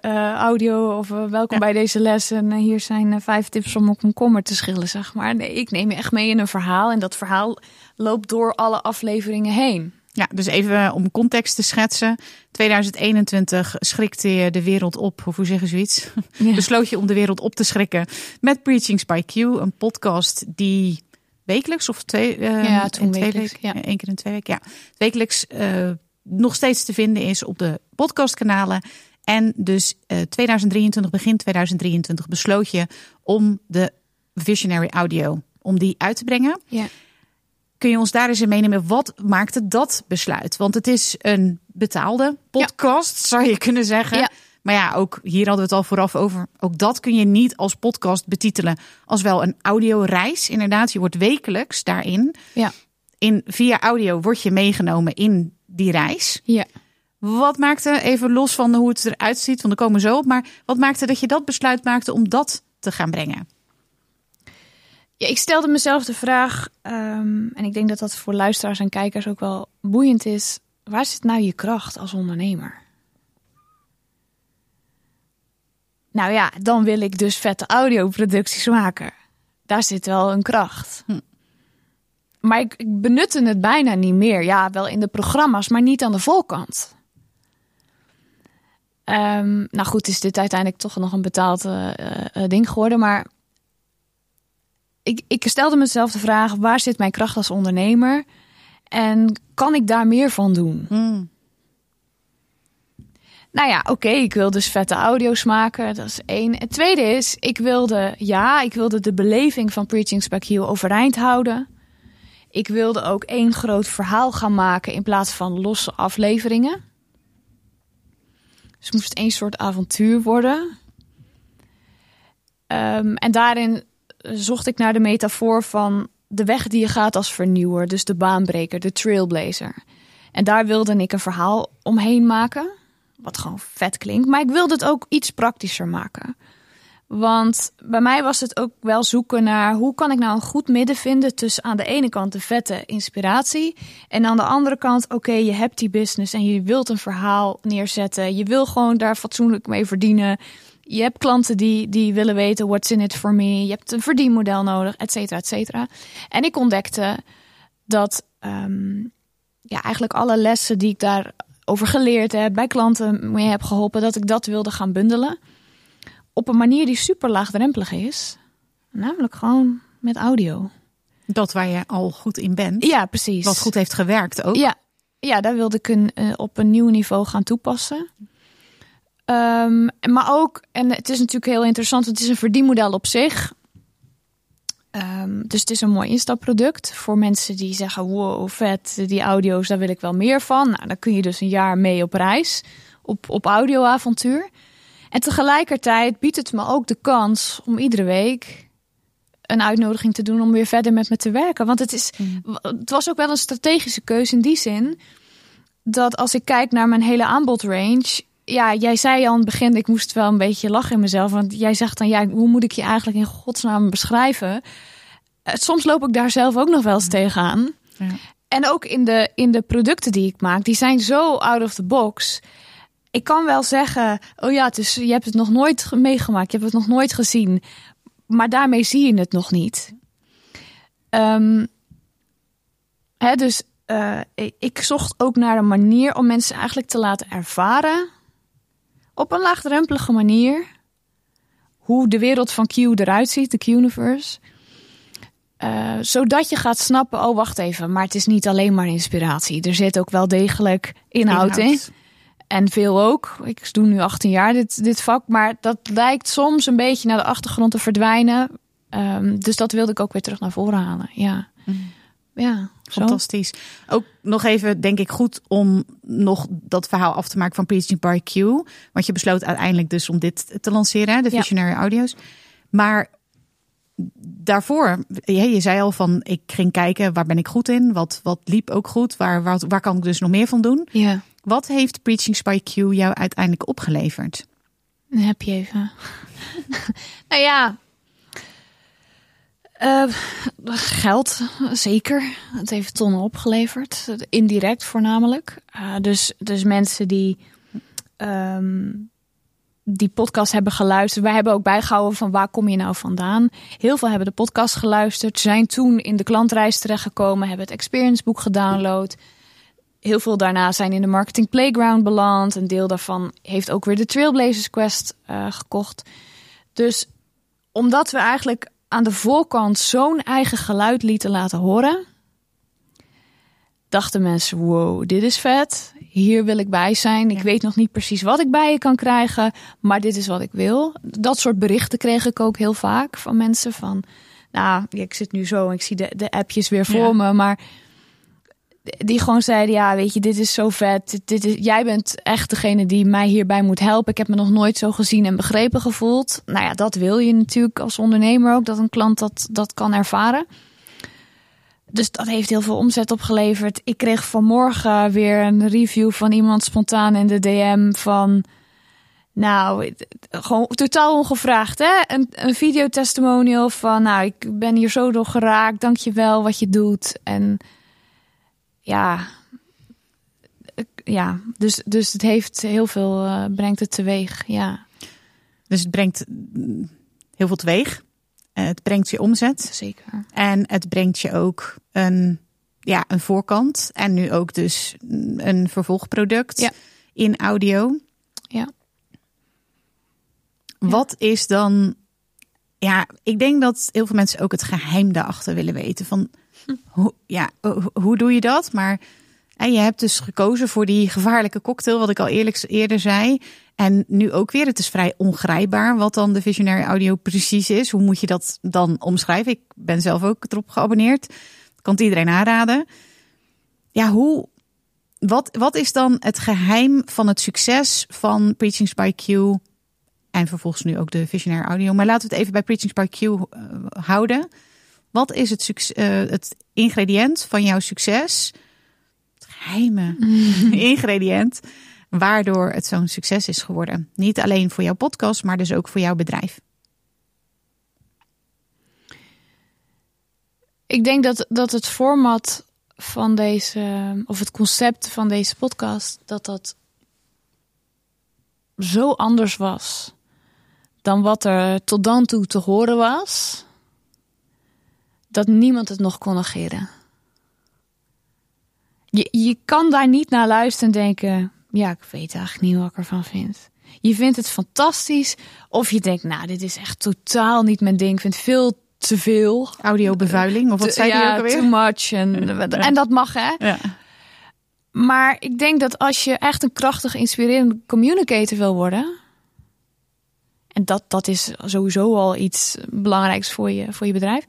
eh, audio of welkom Ja. bij deze les. En hier zijn vijf tips om een komkommer te schillen, zeg maar. Nee, ik neem je echt mee in een verhaal. En dat verhaal loopt door alle afleveringen heen. Ja, dus even om context te schetsen. 2021 schrikte je de wereld op, of hoe zeggen zoiets? [LAUGHS] Ja. Besloot je om de wereld op te schrikken met Preachings by Q, een podcast die wekelijks of twee, Ja, toen twee wekelijks, ja. één keer in twee weken, ja, wekelijks nog steeds te vinden is op de podcastkanalen. En dus eh 2023, begin 2023, besloot je om de Visionary Audio om die uit te brengen. Ja. Kun je ons daar eens in meenemen? Wat maakte dat besluit? Want het is een betaalde podcast, zou je kunnen zeggen. Ja. Maar ja, ook hier hadden we het al vooraf over. Ook dat kun je niet als podcast betitelen als wel een audioreis. Inderdaad, je wordt wekelijks daarin. Ja. In, via audio word je meegenomen in die reis. Ja. Wat maakte, even los van hoe het eruit ziet, want er komen we zo op. Maar wat maakte dat je dat besluit maakte om dat te gaan brengen? Ja, ik stelde mezelf de vraag, ehm, en ik denk dat dat voor luisteraars en kijkers ook wel boeiend is. Waar zit nou je kracht als ondernemer? Nou ja, dan wil ik dus vette audioproducties maken. Daar zit wel een kracht. Hm. Maar ik, ik benutte het bijna niet meer. Ja, wel in de programma's, maar niet aan de volkant. Ehm, nou goed, is dit uiteindelijk toch nog een betaald eh, eh, ding geworden. Maar ik, ik stelde mezelf de vraag: waar zit mijn kracht als ondernemer? En kan ik daar meer van doen? Hmm. Nou ja, oké, ik wil dus vette audio's maken. Dat is één. Het tweede is, ik wilde, ja, ik wilde de beleving van Preaching Back Heel overeind houden. Ik wilde ook één groot verhaal gaan maken in plaats van losse afleveringen. Dus het moest één soort avontuur worden. Ehm, en daarin zocht ik naar de metafoor van de weg die je gaat als vernieuwer. Dus de baanbreker, de trailblazer. En daar wilde ik een verhaal omheen maken. Wat gewoon vet klinkt. Maar ik wilde het ook iets praktischer maken. Want bij mij was het ook wel zoeken naar hoe kan ik nou een goed midden vinden tussen aan de ene kant de vette inspiratie en aan de andere kant, oké, je hebt die business en je wilt een verhaal neerzetten. Je wil gewoon daar fatsoenlijk mee verdienen. Je hebt klanten die, die willen weten what's in it for me. Je hebt een verdienmodel nodig, et cetera, et cetera. En ik ontdekte dat ehm, ja, eigenlijk alle lessen die ik daarover geleerd heb, bij klanten mee heb geholpen, dat ik dat wilde gaan bundelen. Op een manier die super laagdrempelig is. Namelijk gewoon met audio. Dat waar je al goed in bent. Ja, precies. Wat goed heeft gewerkt ook. Ja, ja daar wilde ik een, eh, op een nieuw niveau gaan toepassen. Ehm, maar ook, en het is natuurlijk heel interessant, het is een verdienmodel op zich. Ehm, dus het is een mooi instapproduct voor mensen die zeggen: wow, vet, die audio's, daar wil ik wel meer van. Nou, dan kun je dus een jaar mee op reis, op, op audioavontuur. En tegelijkertijd biedt het me ook de kans om iedere week een uitnodiging te doen om weer verder met me te werken. Want het, is, het was ook wel een strategische keuze in die zin dat als ik kijk naar mijn hele aanbodrange. Ja, jij zei al aan het begin, ik moest wel een beetje lachen in mezelf. Want jij zegt dan, ja, hoe moet ik je eigenlijk in godsnaam beschrijven? Eh, Soms loop ik daar zelf ook nog wel eens tegenaan. Ja. En ook in de, in de producten die ik maak, die zijn zo out of the box. Ik kan wel zeggen, oh ja, het je hebt het nog nooit ge- meegemaakt, je hebt het nog nooit gezien. Maar daarmee zie je het nog niet. Ehm, hè, dus eh, ik- zocht ook naar een manier om mensen eigenlijk te laten ervaren, op een laagdrempelige manier, hoe de wereld van Q eruit ziet, de Q-universe. Eh, zodat je gaat snappen, oh wacht even, maar het is niet alleen maar inspiratie. Er zit ook wel degelijk inhoud, in. En veel ook. Ik doe nu 18 jaar dit, dit vak, maar dat lijkt soms een beetje naar de achtergrond te verdwijnen. Ehm, dus dat wilde ik ook weer terug naar voren halen. Ja, Mm. ja zo. Fantastisch. Ook nog even, denk ik, goed om nog dat verhaal af te maken van Preaching by Q. Want je besloot uiteindelijk dus om dit te lanceren, de Ja. Visionary Audio's. Maar daarvoor, je, je zei al van, ik ging kijken, waar ben ik goed in? Wat, wat liep ook goed? Waar, waar, waar kan ik dus nog meer van doen? Ja, Wat heeft Preaching by Q jou uiteindelijk opgeleverd? heb je even. [LAUGHS] nou ja. Eh, geld, zeker. Het heeft tonnen opgeleverd. Indirect voornamelijk. Eh, dus, dus mensen die ehm, die podcast hebben geluisterd. Wij hebben ook bijgehouden van waar kom je nou vandaan. Heel veel hebben de podcast geluisterd. Zijn toen in de klantreis terechtgekomen. Hebben het experienceboek gedownload. Heel veel daarna zijn in de Marketing Playground beland. Een deel daarvan heeft ook weer de Trailblazers Quest uh, gekocht. Dus omdat we eigenlijk aan de voorkant zo'n eigen geluid lieten laten horen, dachten mensen: wow, dit is vet. Hier wil ik bij zijn. Ik weet nog niet precies wat ik bij je kan krijgen, maar dit is wat ik wil. Dat soort berichten kreeg ik ook heel vaak van mensen van, nou, ik zit nu zo en ik zie de, de appjes weer voor me, maar die gewoon zeiden: Ja, weet je, dit is zo vet. Dit is, jij bent echt degene die mij hierbij moet helpen. Ik heb me nog nooit zo gezien en begrepen gevoeld. Nou ja, dat wil je natuurlijk als ondernemer ook, dat een klant dat, dat kan ervaren. Dus dat heeft heel veel omzet opgeleverd. Ik kreeg vanmorgen weer een review van iemand spontaan in de DM van. Nou, gewoon totaal ongevraagd, hè? Een, een videotestimonial van, nou, ik ben hier zo door geraakt, dank je wel wat je doet. En ja, ja dus, dus het heeft heel veel, uh, brengt het teweeg, ja. Dus het brengt heel veel teweeg. Eh, het brengt je omzet. Zeker. En het brengt je ook een, ja, een voorkant. En nu ook dus een vervolgproduct ja. in audio. Ja. Wat is dan... Ja, ik denk dat heel veel mensen ook het geheim daarachter willen weten. Van hoe, ja, hoe doe je dat? Maar en je hebt dus gekozen voor die gevaarlijke cocktail, wat ik al eerlijk eerder zei. En nu ook weer, het is vrij ongrijpbaar wat dan de visionary audio precies is. Hoe moet je dat dan omschrijven? Ik ben zelf ook erop geabonneerd. Kan iedereen aanraden. Ja, hoe, wat, wat is dan het geheim van het succes van Preachings by Q en vervolgens nu ook de visionary audio? Maar laten we het even bij Preachings by Q uh, houden. Wat is het, uh, het ingrediënt van jouw succes? Het geheime [LAUGHS] ingrediënt. Waardoor het zo'n succes is geworden. Niet alleen voor jouw podcast, maar dus ook voor jouw bedrijf. Ik denk dat, dat het format van deze, of het concept van deze podcast, dat dat zo anders was dan wat er tot dan toe te horen was dat niemand het nog kon negeren. Je, je kan daar niet naar luisteren en denken: ja, ik weet eigenlijk niet wat ik ervan vind. Je vindt het fantastisch, of je denkt: nou, dit is echt totaal niet mijn ding. Ik vind veel te veel. Audiobevuiling, of wat zei ja, ook alweer? Too much. En, en dat mag, hè? Ja. Maar ik denk dat als je echt een krachtig, inspirerende communicator wil worden. En dat, dat is sowieso al iets belangrijks voor je, voor je bedrijf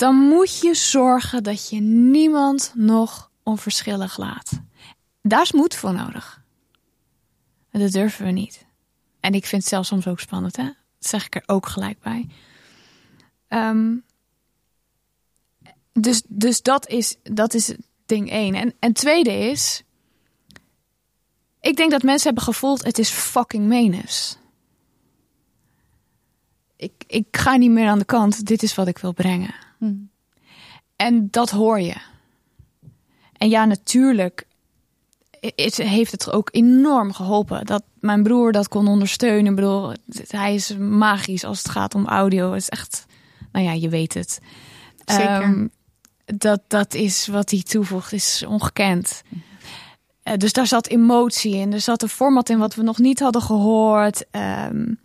dan moet je zorgen dat je niemand nog onverschillig laat. Daar is moed voor nodig. Dat durven we niet. En ik vind het zelfs soms ook spannend, hè? Zeg ik er ook gelijk bij. Um, dus, dus dat is, dat is ding één. En, en tweede is, ik denk dat mensen hebben gevoeld, het is fucking menus. Ik, ik ga niet meer aan de kant, dit is wat ik wil brengen. Hmm. En dat hoor je. En ja, natuurlijk het heeft het ook enorm geholpen dat mijn broer dat kon ondersteunen. Ik bedoel, hij is magisch als het gaat om audio. Het is echt, nou ja, je weet het. Zeker. Um, dat, dat is wat hij toevoegt, is ongekend. Uh, dus daar zat emotie in. Er zat een format in wat we nog niet hadden gehoord. Um,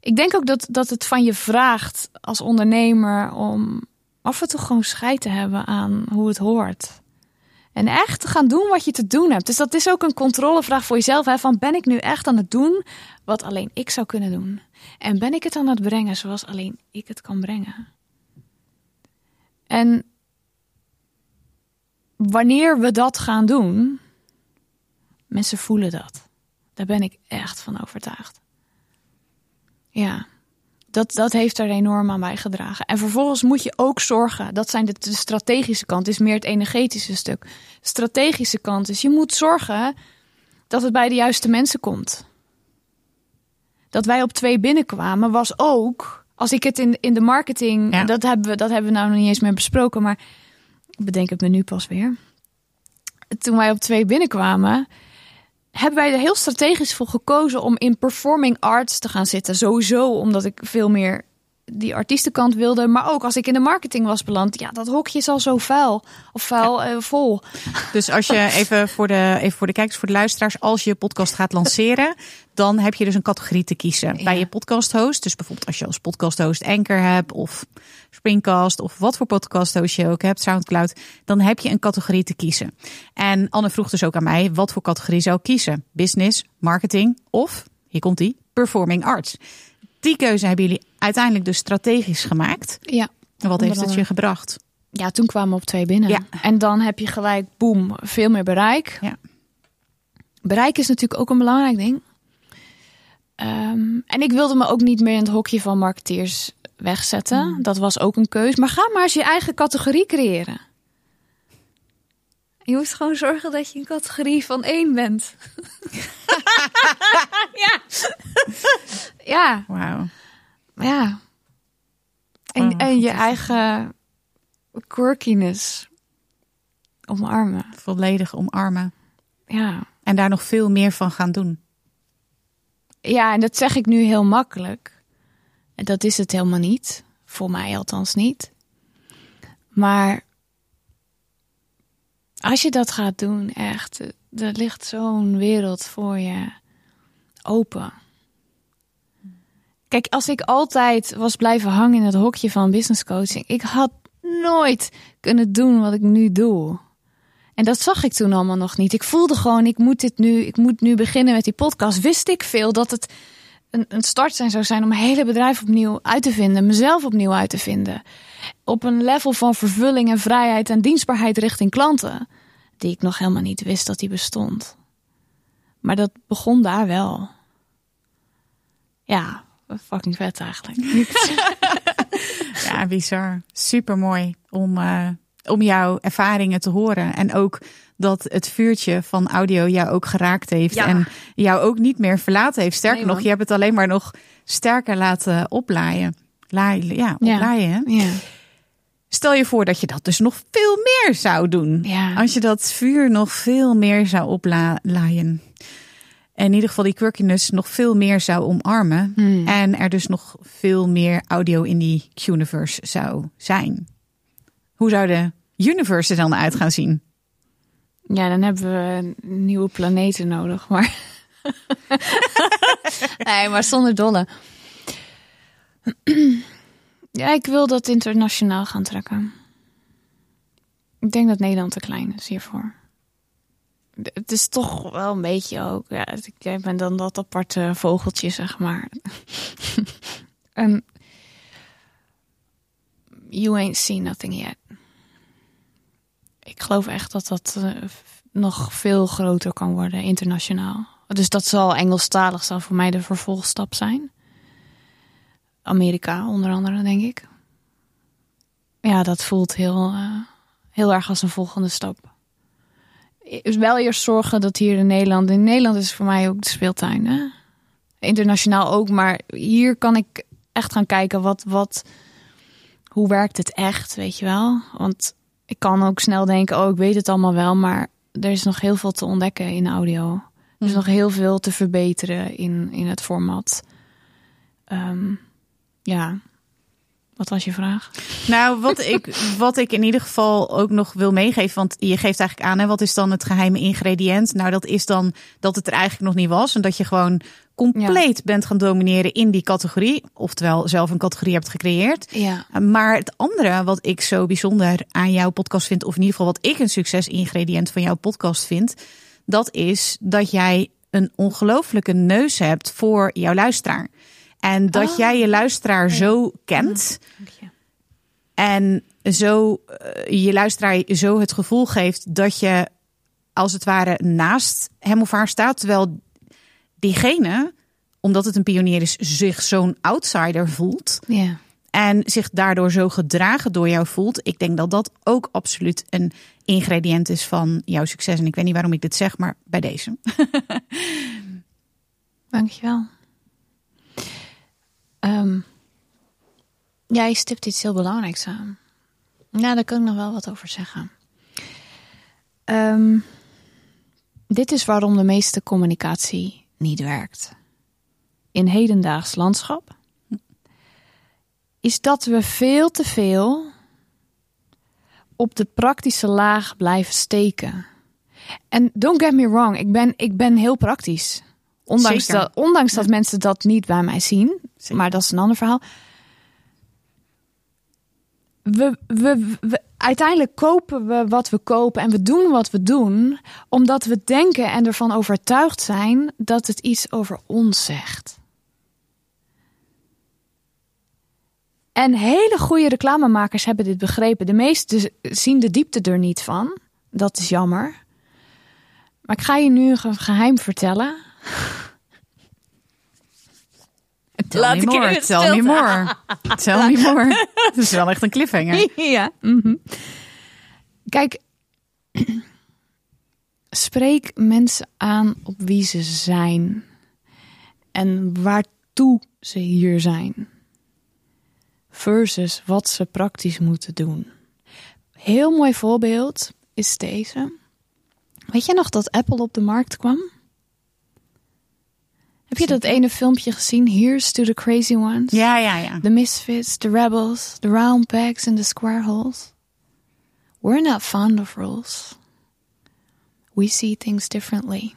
ik denk ook dat, dat het van je vraagt als ondernemer om af en toe gewoon scheid te hebben aan hoe het hoort. En echt te gaan doen wat je te doen hebt. Dus dat is ook een controlevraag voor jezelf. Hè? Van ben ik nu echt aan het doen wat alleen ik zou kunnen doen? En ben ik het aan het brengen zoals alleen ik het kan brengen? En wanneer we dat gaan doen, mensen voelen dat. Daar ben ik echt van overtuigd. Ja dat, dat heeft er enorm aan bijgedragen. En vervolgens moet je ook zorgen, dat zijn de, de strategische kant, is meer het energetische stuk. Strategische kant is, je moet zorgen dat het bij de juiste mensen komt. Dat wij op twee binnenkwamen was ook, als ik het in, in de marketing, Ja. dat, hebben we, dat hebben we nou nog niet eens meer besproken, maar ik bedenk het me nu pas weer. Toen wij op twee binnenkwamen, hebben wij er heel strategisch voor gekozen om in performing arts te gaan zitten. Sowieso omdat ik veel meer die artiestenkant wilde. Maar ook als ik in de marketing was beland. Ja, dat hokje is al zo vuil. Of vuil eh, vol. Dus als je [LAUGHS] even voor, de, even voor de kijkers, voor de luisteraars, als je je podcast gaat lanceren, dan heb je dus een categorie te kiezen Ja. bij je podcast host. Dus bijvoorbeeld als je als podcast host Anchor hebt of Springcast of wat voor podcast host je ook hebt, Soundcloud, dan heb je een categorie te kiezen. En Anne vroeg dus ook aan mij, wat voor categorie zou ik kiezen? Business, marketing of, hier komt die, performing arts. Die keuze hebben jullie uiteindelijk dus strategisch gemaakt. Ja. En wat heeft het je gebracht? Ja, toen kwamen we op twee binnen. Ja. En dan heb je gelijk, boem, veel meer bereik. Ja. Bereik is natuurlijk ook een belangrijk ding. Ehm, en ik wilde me ook niet meer in het hokje van marketeers wegzetten. Dat was ook een keus. Maar ga maar eens je eigen categorie creëren. Je moet gewoon zorgen dat je een categorie van één bent. [LAUGHS] [LAUGHS] ja. Ja, Wauw. ja. En, Oh, en je eigen quirkiness omarmen. Volledig omarmen. Ja. En daar nog veel meer van gaan doen. ja, en dat zeg ik nu heel makkelijk. En dat is het helemaal niet. Voor mij althans niet. Maar als je dat gaat doen, echt, er ligt zo'n wereld voor je open. Kijk, als ik altijd was blijven hangen in het hokje van business coaching, ik had nooit kunnen doen wat ik nu doe. En dat zag ik toen allemaal nog niet. Ik voelde gewoon, ik moet dit nu, ik moet nu beginnen met die podcast. Wist ik veel dat het een, een start zijn zou zijn om mijn hele bedrijf opnieuw uit te vinden, mezelf opnieuw uit te vinden. Op een level van vervulling en vrijheid en dienstbaarheid richting klanten, die ik nog helemaal niet wist dat die bestond. Maar dat begon daar wel. Ja, fucking vet eigenlijk. [LAUGHS] [LAUGHS] Ja, bizar. Super mooi om, eh, om jouw ervaringen te horen. En ook dat het vuurtje van audio jou ook geraakt heeft. Ja. En jou ook niet meer verlaten heeft. Sterker Nee, nog, je hebt het alleen maar nog sterker laten oplaaien. Laaien, ja, oplaaien. ja. Stel je voor dat je dat dus nog veel meer zou doen. Ja. Als je dat vuur nog veel meer zou oplaaien. In ieder geval die quirkiness nog veel meer zou omarmen. Hmm. En er dus nog veel meer audio in die universe zou zijn. Hoe zou de universe er dan uit gaan zien? Ja, dan hebben we nieuwe planeten nodig. Maar. [LAUGHS] nee, maar zonder dolle. ja, ik wil dat internationaal gaan trekken. Ik denk dat Nederland te klein is hiervoor. Het is toch wel een beetje ook. Ja, ik ben dan dat aparte vogeltje, zeg maar. [LAUGHS] en. You ain't seen nothing yet. Ik geloof echt dat dat eh, nog veel groter kan worden internationaal. Dus dat zal Engelstalig zal voor mij de vervolgstap zijn. Amerika onder andere, denk ik. Ja, dat voelt heel, eh, heel erg als een volgende stap. Is wel eerst zorgen dat hier in Nederland... In Nederland is voor mij ook de speeltuin. Hè? Internationaal ook, maar hier kan ik echt gaan kijken wat... wat hoe werkt het echt, weet je wel? Want ik kan ook snel denken, oh, ik weet het allemaal wel, maar er is nog heel veel te ontdekken in audio. Er is Mhm. nog heel veel te verbeteren in, in het format. Ehm, ja, wat was je vraag? Nou, wat [LAUGHS] ik, wat ik in ieder geval ook nog wil meegeven, want je geeft eigenlijk aan, hè, wat is dan het geheime ingrediënt? Nou, dat is dan dat het er eigenlijk nog niet was en dat je gewoon compleet bent gaan domineren in die categorie, oftewel zelf een categorie hebt gecreëerd. Ja, Maar het andere wat ik zo bijzonder aan jouw podcast vind, of in ieder geval wat ik een succesingrediënt van jouw podcast vind, dat is dat jij een ongelooflijke neus hebt voor jouw luisteraar. En dat Oh. jij je luisteraar zo kent dank je. en zo eh, je luisteraar zo het gevoel geeft dat je als het ware naast hem of haar staat. Terwijl diegene, omdat het een pionier is, zich zo'n outsider voelt. Ja. En zich daardoor zo gedragen door jou voelt. Ik denk dat dat ook absoluut een ingrediënt is van jouw succes. En ik weet niet waarom ik dit zeg, maar bij deze. [LAUGHS] Dankjewel. Um, jij stipt iets heel belangrijks aan. Ja, daar kan ik nog wel wat over zeggen. Ehm, dit is waarom de meeste communicatie niet werkt. In hedendaags landschap is dat we veel te veel op de praktische laag blijven steken. En don't get me wrong, ik ben, ik ben heel praktisch. Ondanks, Zeker. dat, ondanks dat mensen dat niet bij mij zien. Zeker. Maar dat is een ander verhaal. We, we, we, uiteindelijk kopen we wat we kopen en we doen wat we doen, omdat we denken en ervan overtuigd zijn dat het iets over ons zegt. En hele goede reclamemakers hebben dit begrepen. De meesten zien de diepte er niet van. Dat is jammer. Maar ik ga je nu een ge- geheim vertellen. Tell Laat me more, tell me more. [LAUGHS] Tell me more. [LAUGHS] Dat is wel echt een cliffhanger. [LAUGHS] ja. mhm. Kijk, [CLEARS THROAT] spreek mensen aan op wie ze zijn en waartoe ze hier zijn, versus wat ze praktisch moeten doen. Heel mooi voorbeeld is deze. Weet je nog dat Apple op de markt kwam? Heb je dat ene filmpje gezien? Here's to the crazy ones. Ja, ja, ja. The misfits, the rebels, the round pegs and the square holes. We're not fond of rules. We see things differently.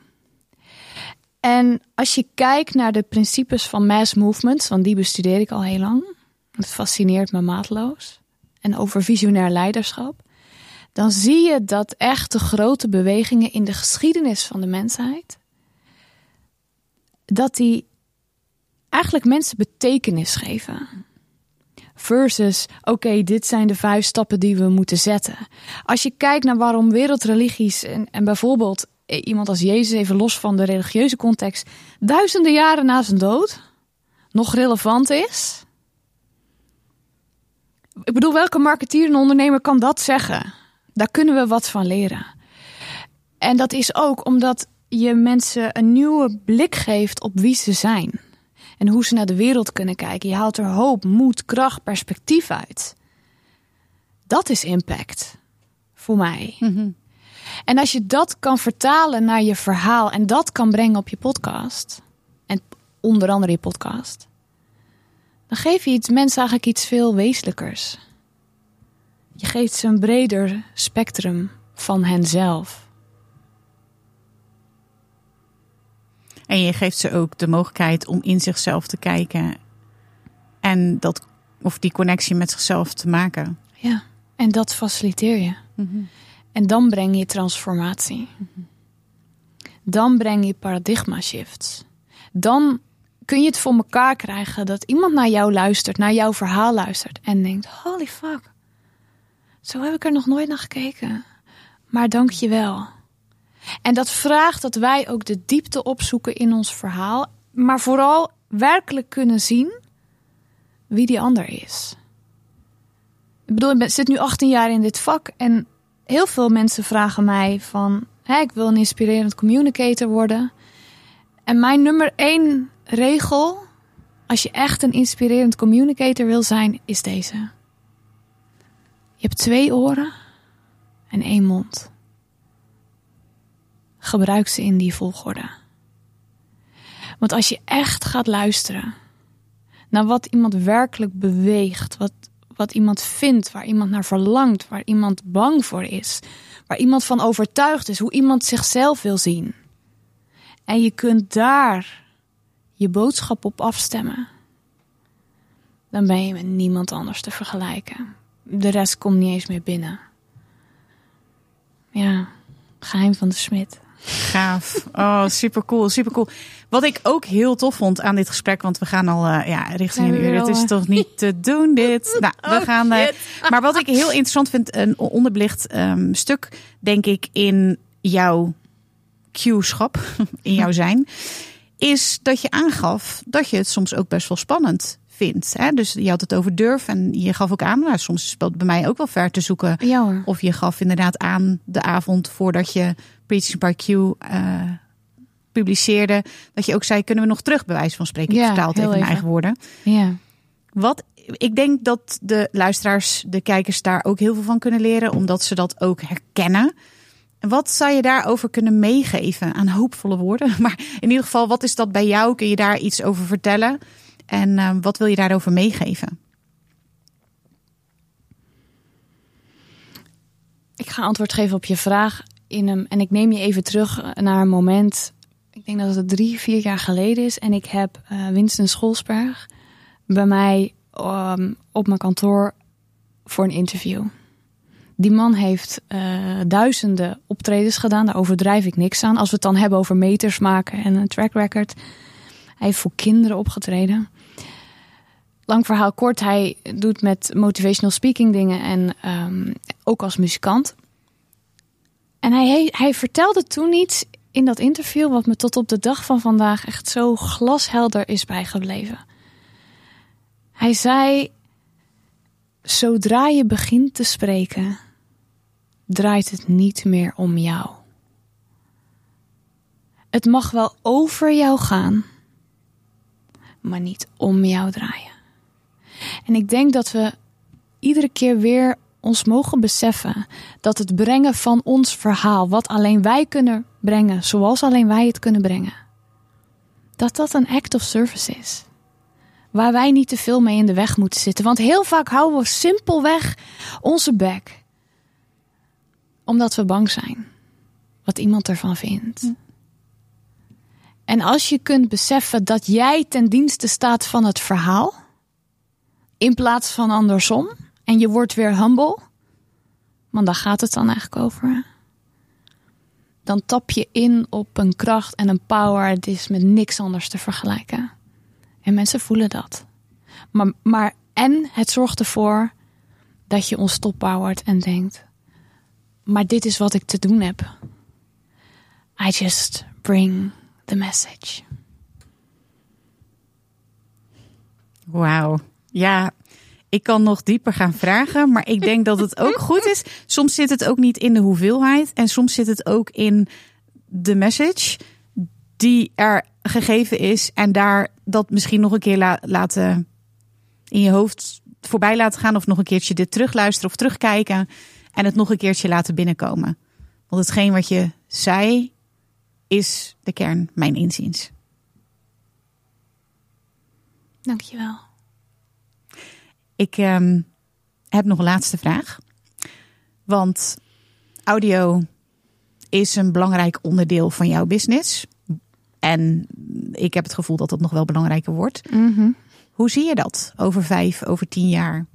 En als je kijkt naar de principes van mass movements, want die bestudeer ik al heel lang. Het fascineert me maatloos. En over visionair leiderschap. Dan zie je dat echt de grote bewegingen in de geschiedenis van de mensheid. Dat die eigenlijk mensen betekenis geven. Versus, oké, dit zijn de vijf stappen die we moeten zetten. Als je kijkt naar waarom wereldreligies en, en bijvoorbeeld eh, iemand als Jezus, even los van de religieuze context, duizenden jaren na zijn dood nog relevant is. Ik bedoel, welke marketeer en ondernemer kan dat zeggen? Daar kunnen we wat van leren. En dat is ook omdat je mensen een nieuwe blik geeft op wie ze zijn. En hoe ze naar de wereld kunnen kijken. Je haalt er hoop, moed, kracht, perspectief uit. Dat is impact. Voor mij. En als je dat kan vertalen naar je verhaal en dat kan brengen op je podcast. En onder andere je podcast. Dan geef je iets, mensen eigenlijk iets veel wezenlijkers. Je geeft ze een breder spectrum van henzelf. En je geeft ze ook de mogelijkheid om in zichzelf te kijken. En dat, of die connectie met zichzelf te maken. Ja, en dat faciliteer je. En dan breng je transformatie. Dan breng je paradigma shifts. Dan kun je het voor elkaar krijgen dat iemand naar jou luistert, naar jouw verhaal luistert en denkt: holy fuck, zo heb ik er nog nooit naar gekeken. Maar dank je wel. En dat vraagt dat wij ook de diepte opzoeken in ons verhaal, maar vooral werkelijk kunnen zien wie die ander is. Ik bedoel, ik zit nu 18 jaar in dit vak en heel veel mensen vragen mij van, ik wil een inspirerend communicator worden. En mijn nummer één regel, als je echt een inspirerend communicator wil zijn, is deze. Je hebt twee oren en één mond. Gebruik ze in die volgorde. Want als je echt gaat luisteren naar wat iemand werkelijk beweegt, wat, wat iemand vindt, waar iemand naar verlangt, waar iemand bang voor is, waar iemand van overtuigd is, hoe iemand zichzelf wil zien. En je kunt daar je boodschap op afstemmen. Dan ben je met niemand anders te vergelijken. De rest komt niet eens meer binnen. Ja, geheim van de smid. Gaaf. Oh, super cool, super cool. Wat ik ook heel tof vond aan dit gesprek, want we gaan al eh, ja, richting een uur. Het is eh? toch niet te doen [LAUGHS] dit. Nou, we Oh, gaan. eh, maar wat ik heel interessant vind, een onderbelicht ehm, stuk, denk ik, in jouw Q-schap, [LAUGHS] in jouw zijn, is dat je aangaf dat je het soms ook best wel spannend vindt. Hè? Dus je had het over durf en je gaf ook aan, nou, soms speelt bij mij ook wel ver te zoeken. Ja. Of je gaf inderdaad aan de avond voordat je Preaching by Q publiceerde, dat je ook zei, kunnen we nog terug, bij wijze van spreken. Ja, ik vertaal het even mijn eigen woorden. Ja. Wat, ik denk dat de luisteraars, de kijkers daar ook heel veel van kunnen leren, omdat ze dat ook herkennen. Wat zou je daarover kunnen meegeven aan hoopvolle woorden? [LAUGHS] Maar in ieder geval, wat is dat bij jou? Kun je daar iets over vertellen? En ehm, wat wil je daarover meegeven? Ik ga antwoord geven op je vraag. In een, en ik neem je even terug naar een moment. Ik denk dat het drie, vier jaar geleden is. En ik heb eh, Winston Scholsberg bij mij ehm, op mijn kantoor voor een interview. Die man heeft eh, duizenden optredens gedaan. Daar overdrijf ik niks aan. Als we het dan hebben over meters maken en een track record. Hij heeft voor kinderen opgetreden. Lang verhaal kort, hij doet met motivational speaking dingen en um, ook als muzikant. En hij, hij vertelde toen iets in dat interview wat me tot op de dag van vandaag echt zo glashelder is bijgebleven. Hij zei: Zodra je begint te spreken, draait het niet meer om jou. Het mag wel over jou gaan, maar niet om jou draaien. En ik denk dat we iedere keer weer ons mogen beseffen dat het brengen van ons verhaal, wat alleen wij kunnen brengen, zoals alleen wij het kunnen brengen, dat dat een act of service is. Waar wij niet te veel mee in de weg moeten zitten. Want heel vaak houden we simpelweg onze bek. Omdat we bang zijn wat iemand ervan vindt. En als je kunt beseffen dat jij ten dienste staat van het verhaal, in plaats van andersom, en je wordt weer humble, want daar gaat het dan eigenlijk over. Dan tap je in op een kracht en een power, het is met niks anders te vergelijken. En mensen voelen dat. Maar, maar en het zorgt ervoor dat je onstopbouwt en denkt: maar dit is wat ik te doen heb. I just bring the message. Wauw. Ja, ik kan nog dieper gaan vragen, maar ik denk dat het ook goed is. Soms zit het ook niet in de hoeveelheid en soms zit het ook in de message die er gegeven is en daar dat misschien nog een keer laten in je hoofd voorbij laten gaan of nog een keertje dit terugluisteren of terugkijken en het nog een keertje laten binnenkomen. Want hetgeen wat je zei is de kern, mijn inziens. Dankjewel. Ik um, heb nog een laatste vraag. Want audio is een belangrijk onderdeel van jouw business. En ik heb het gevoel dat dat nog wel belangrijker wordt. Mm -hmm. Hoe zie je dat over vijf, over tien jaar?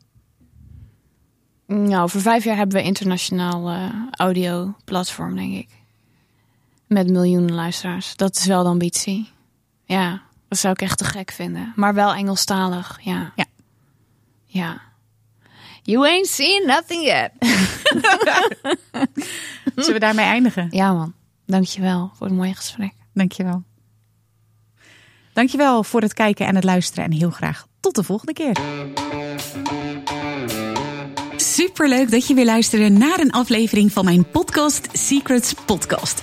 Nou, over vijf jaar hebben we internationaal uh, audio platform, denk ik. Met miljoenen luisteraars. Dat is wel de ambitie. Ja, dat zou ik echt te gek vinden. Maar wel Engelstalig, ja. Ja. Ja. You ain't seen nothing yet. [LAUGHS] Zullen we daarmee eindigen? Ja man, dankjewel voor het mooie gesprek. Dankjewel. Dankjewel voor het kijken en het luisteren en heel graag tot de volgende keer. Superleuk dat je weer luisterde naar een aflevering van mijn podcast Secrets Podcast.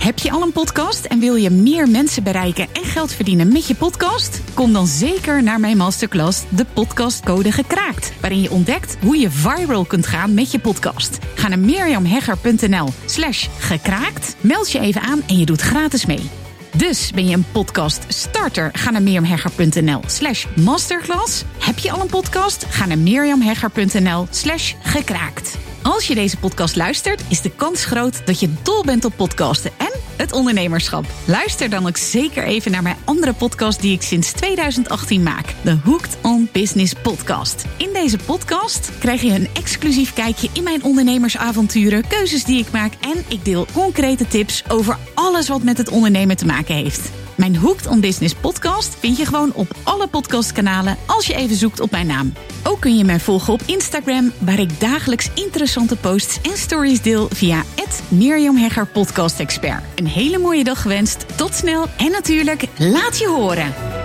Heb je al een podcast en wil je meer mensen bereiken en geld verdienen met je podcast? Kom dan zeker naar mijn masterclass De Podcastcode Gekraakt, waarin je ontdekt hoe je viral kunt gaan met je podcast. Ga naar mirjamhegger.nl slash gekraakt, meld je even aan en je doet gratis mee. Dus ben je een podcast starter? Ga naar mirjamhegger.nl slash masterclass. Heb je al een podcast? Ga naar mirjamhegger.nl slash gekraakt. Als je deze podcast luistert, is de kans groot dat je dol bent op podcasten. En het ondernemerschap. Luister dan ook zeker even naar mijn andere podcast die ik sinds 2018 maak. De Hooked on Business podcast. In deze podcast krijg je een exclusief kijkje in mijn ondernemersavonturen, keuzes die ik maak en ik deel concrete tips over alles wat met het ondernemen te maken heeft. Mijn Hooked on Business podcast vind je gewoon op alle podcastkanalen als je even zoekt op mijn naam. Ook kun je mij volgen op Instagram, waar ik dagelijks interessante posts en stories deel via Mirjam Hegger Podcast Expert. Hele mooie dag gewenst, tot snel en natuurlijk laat je horen.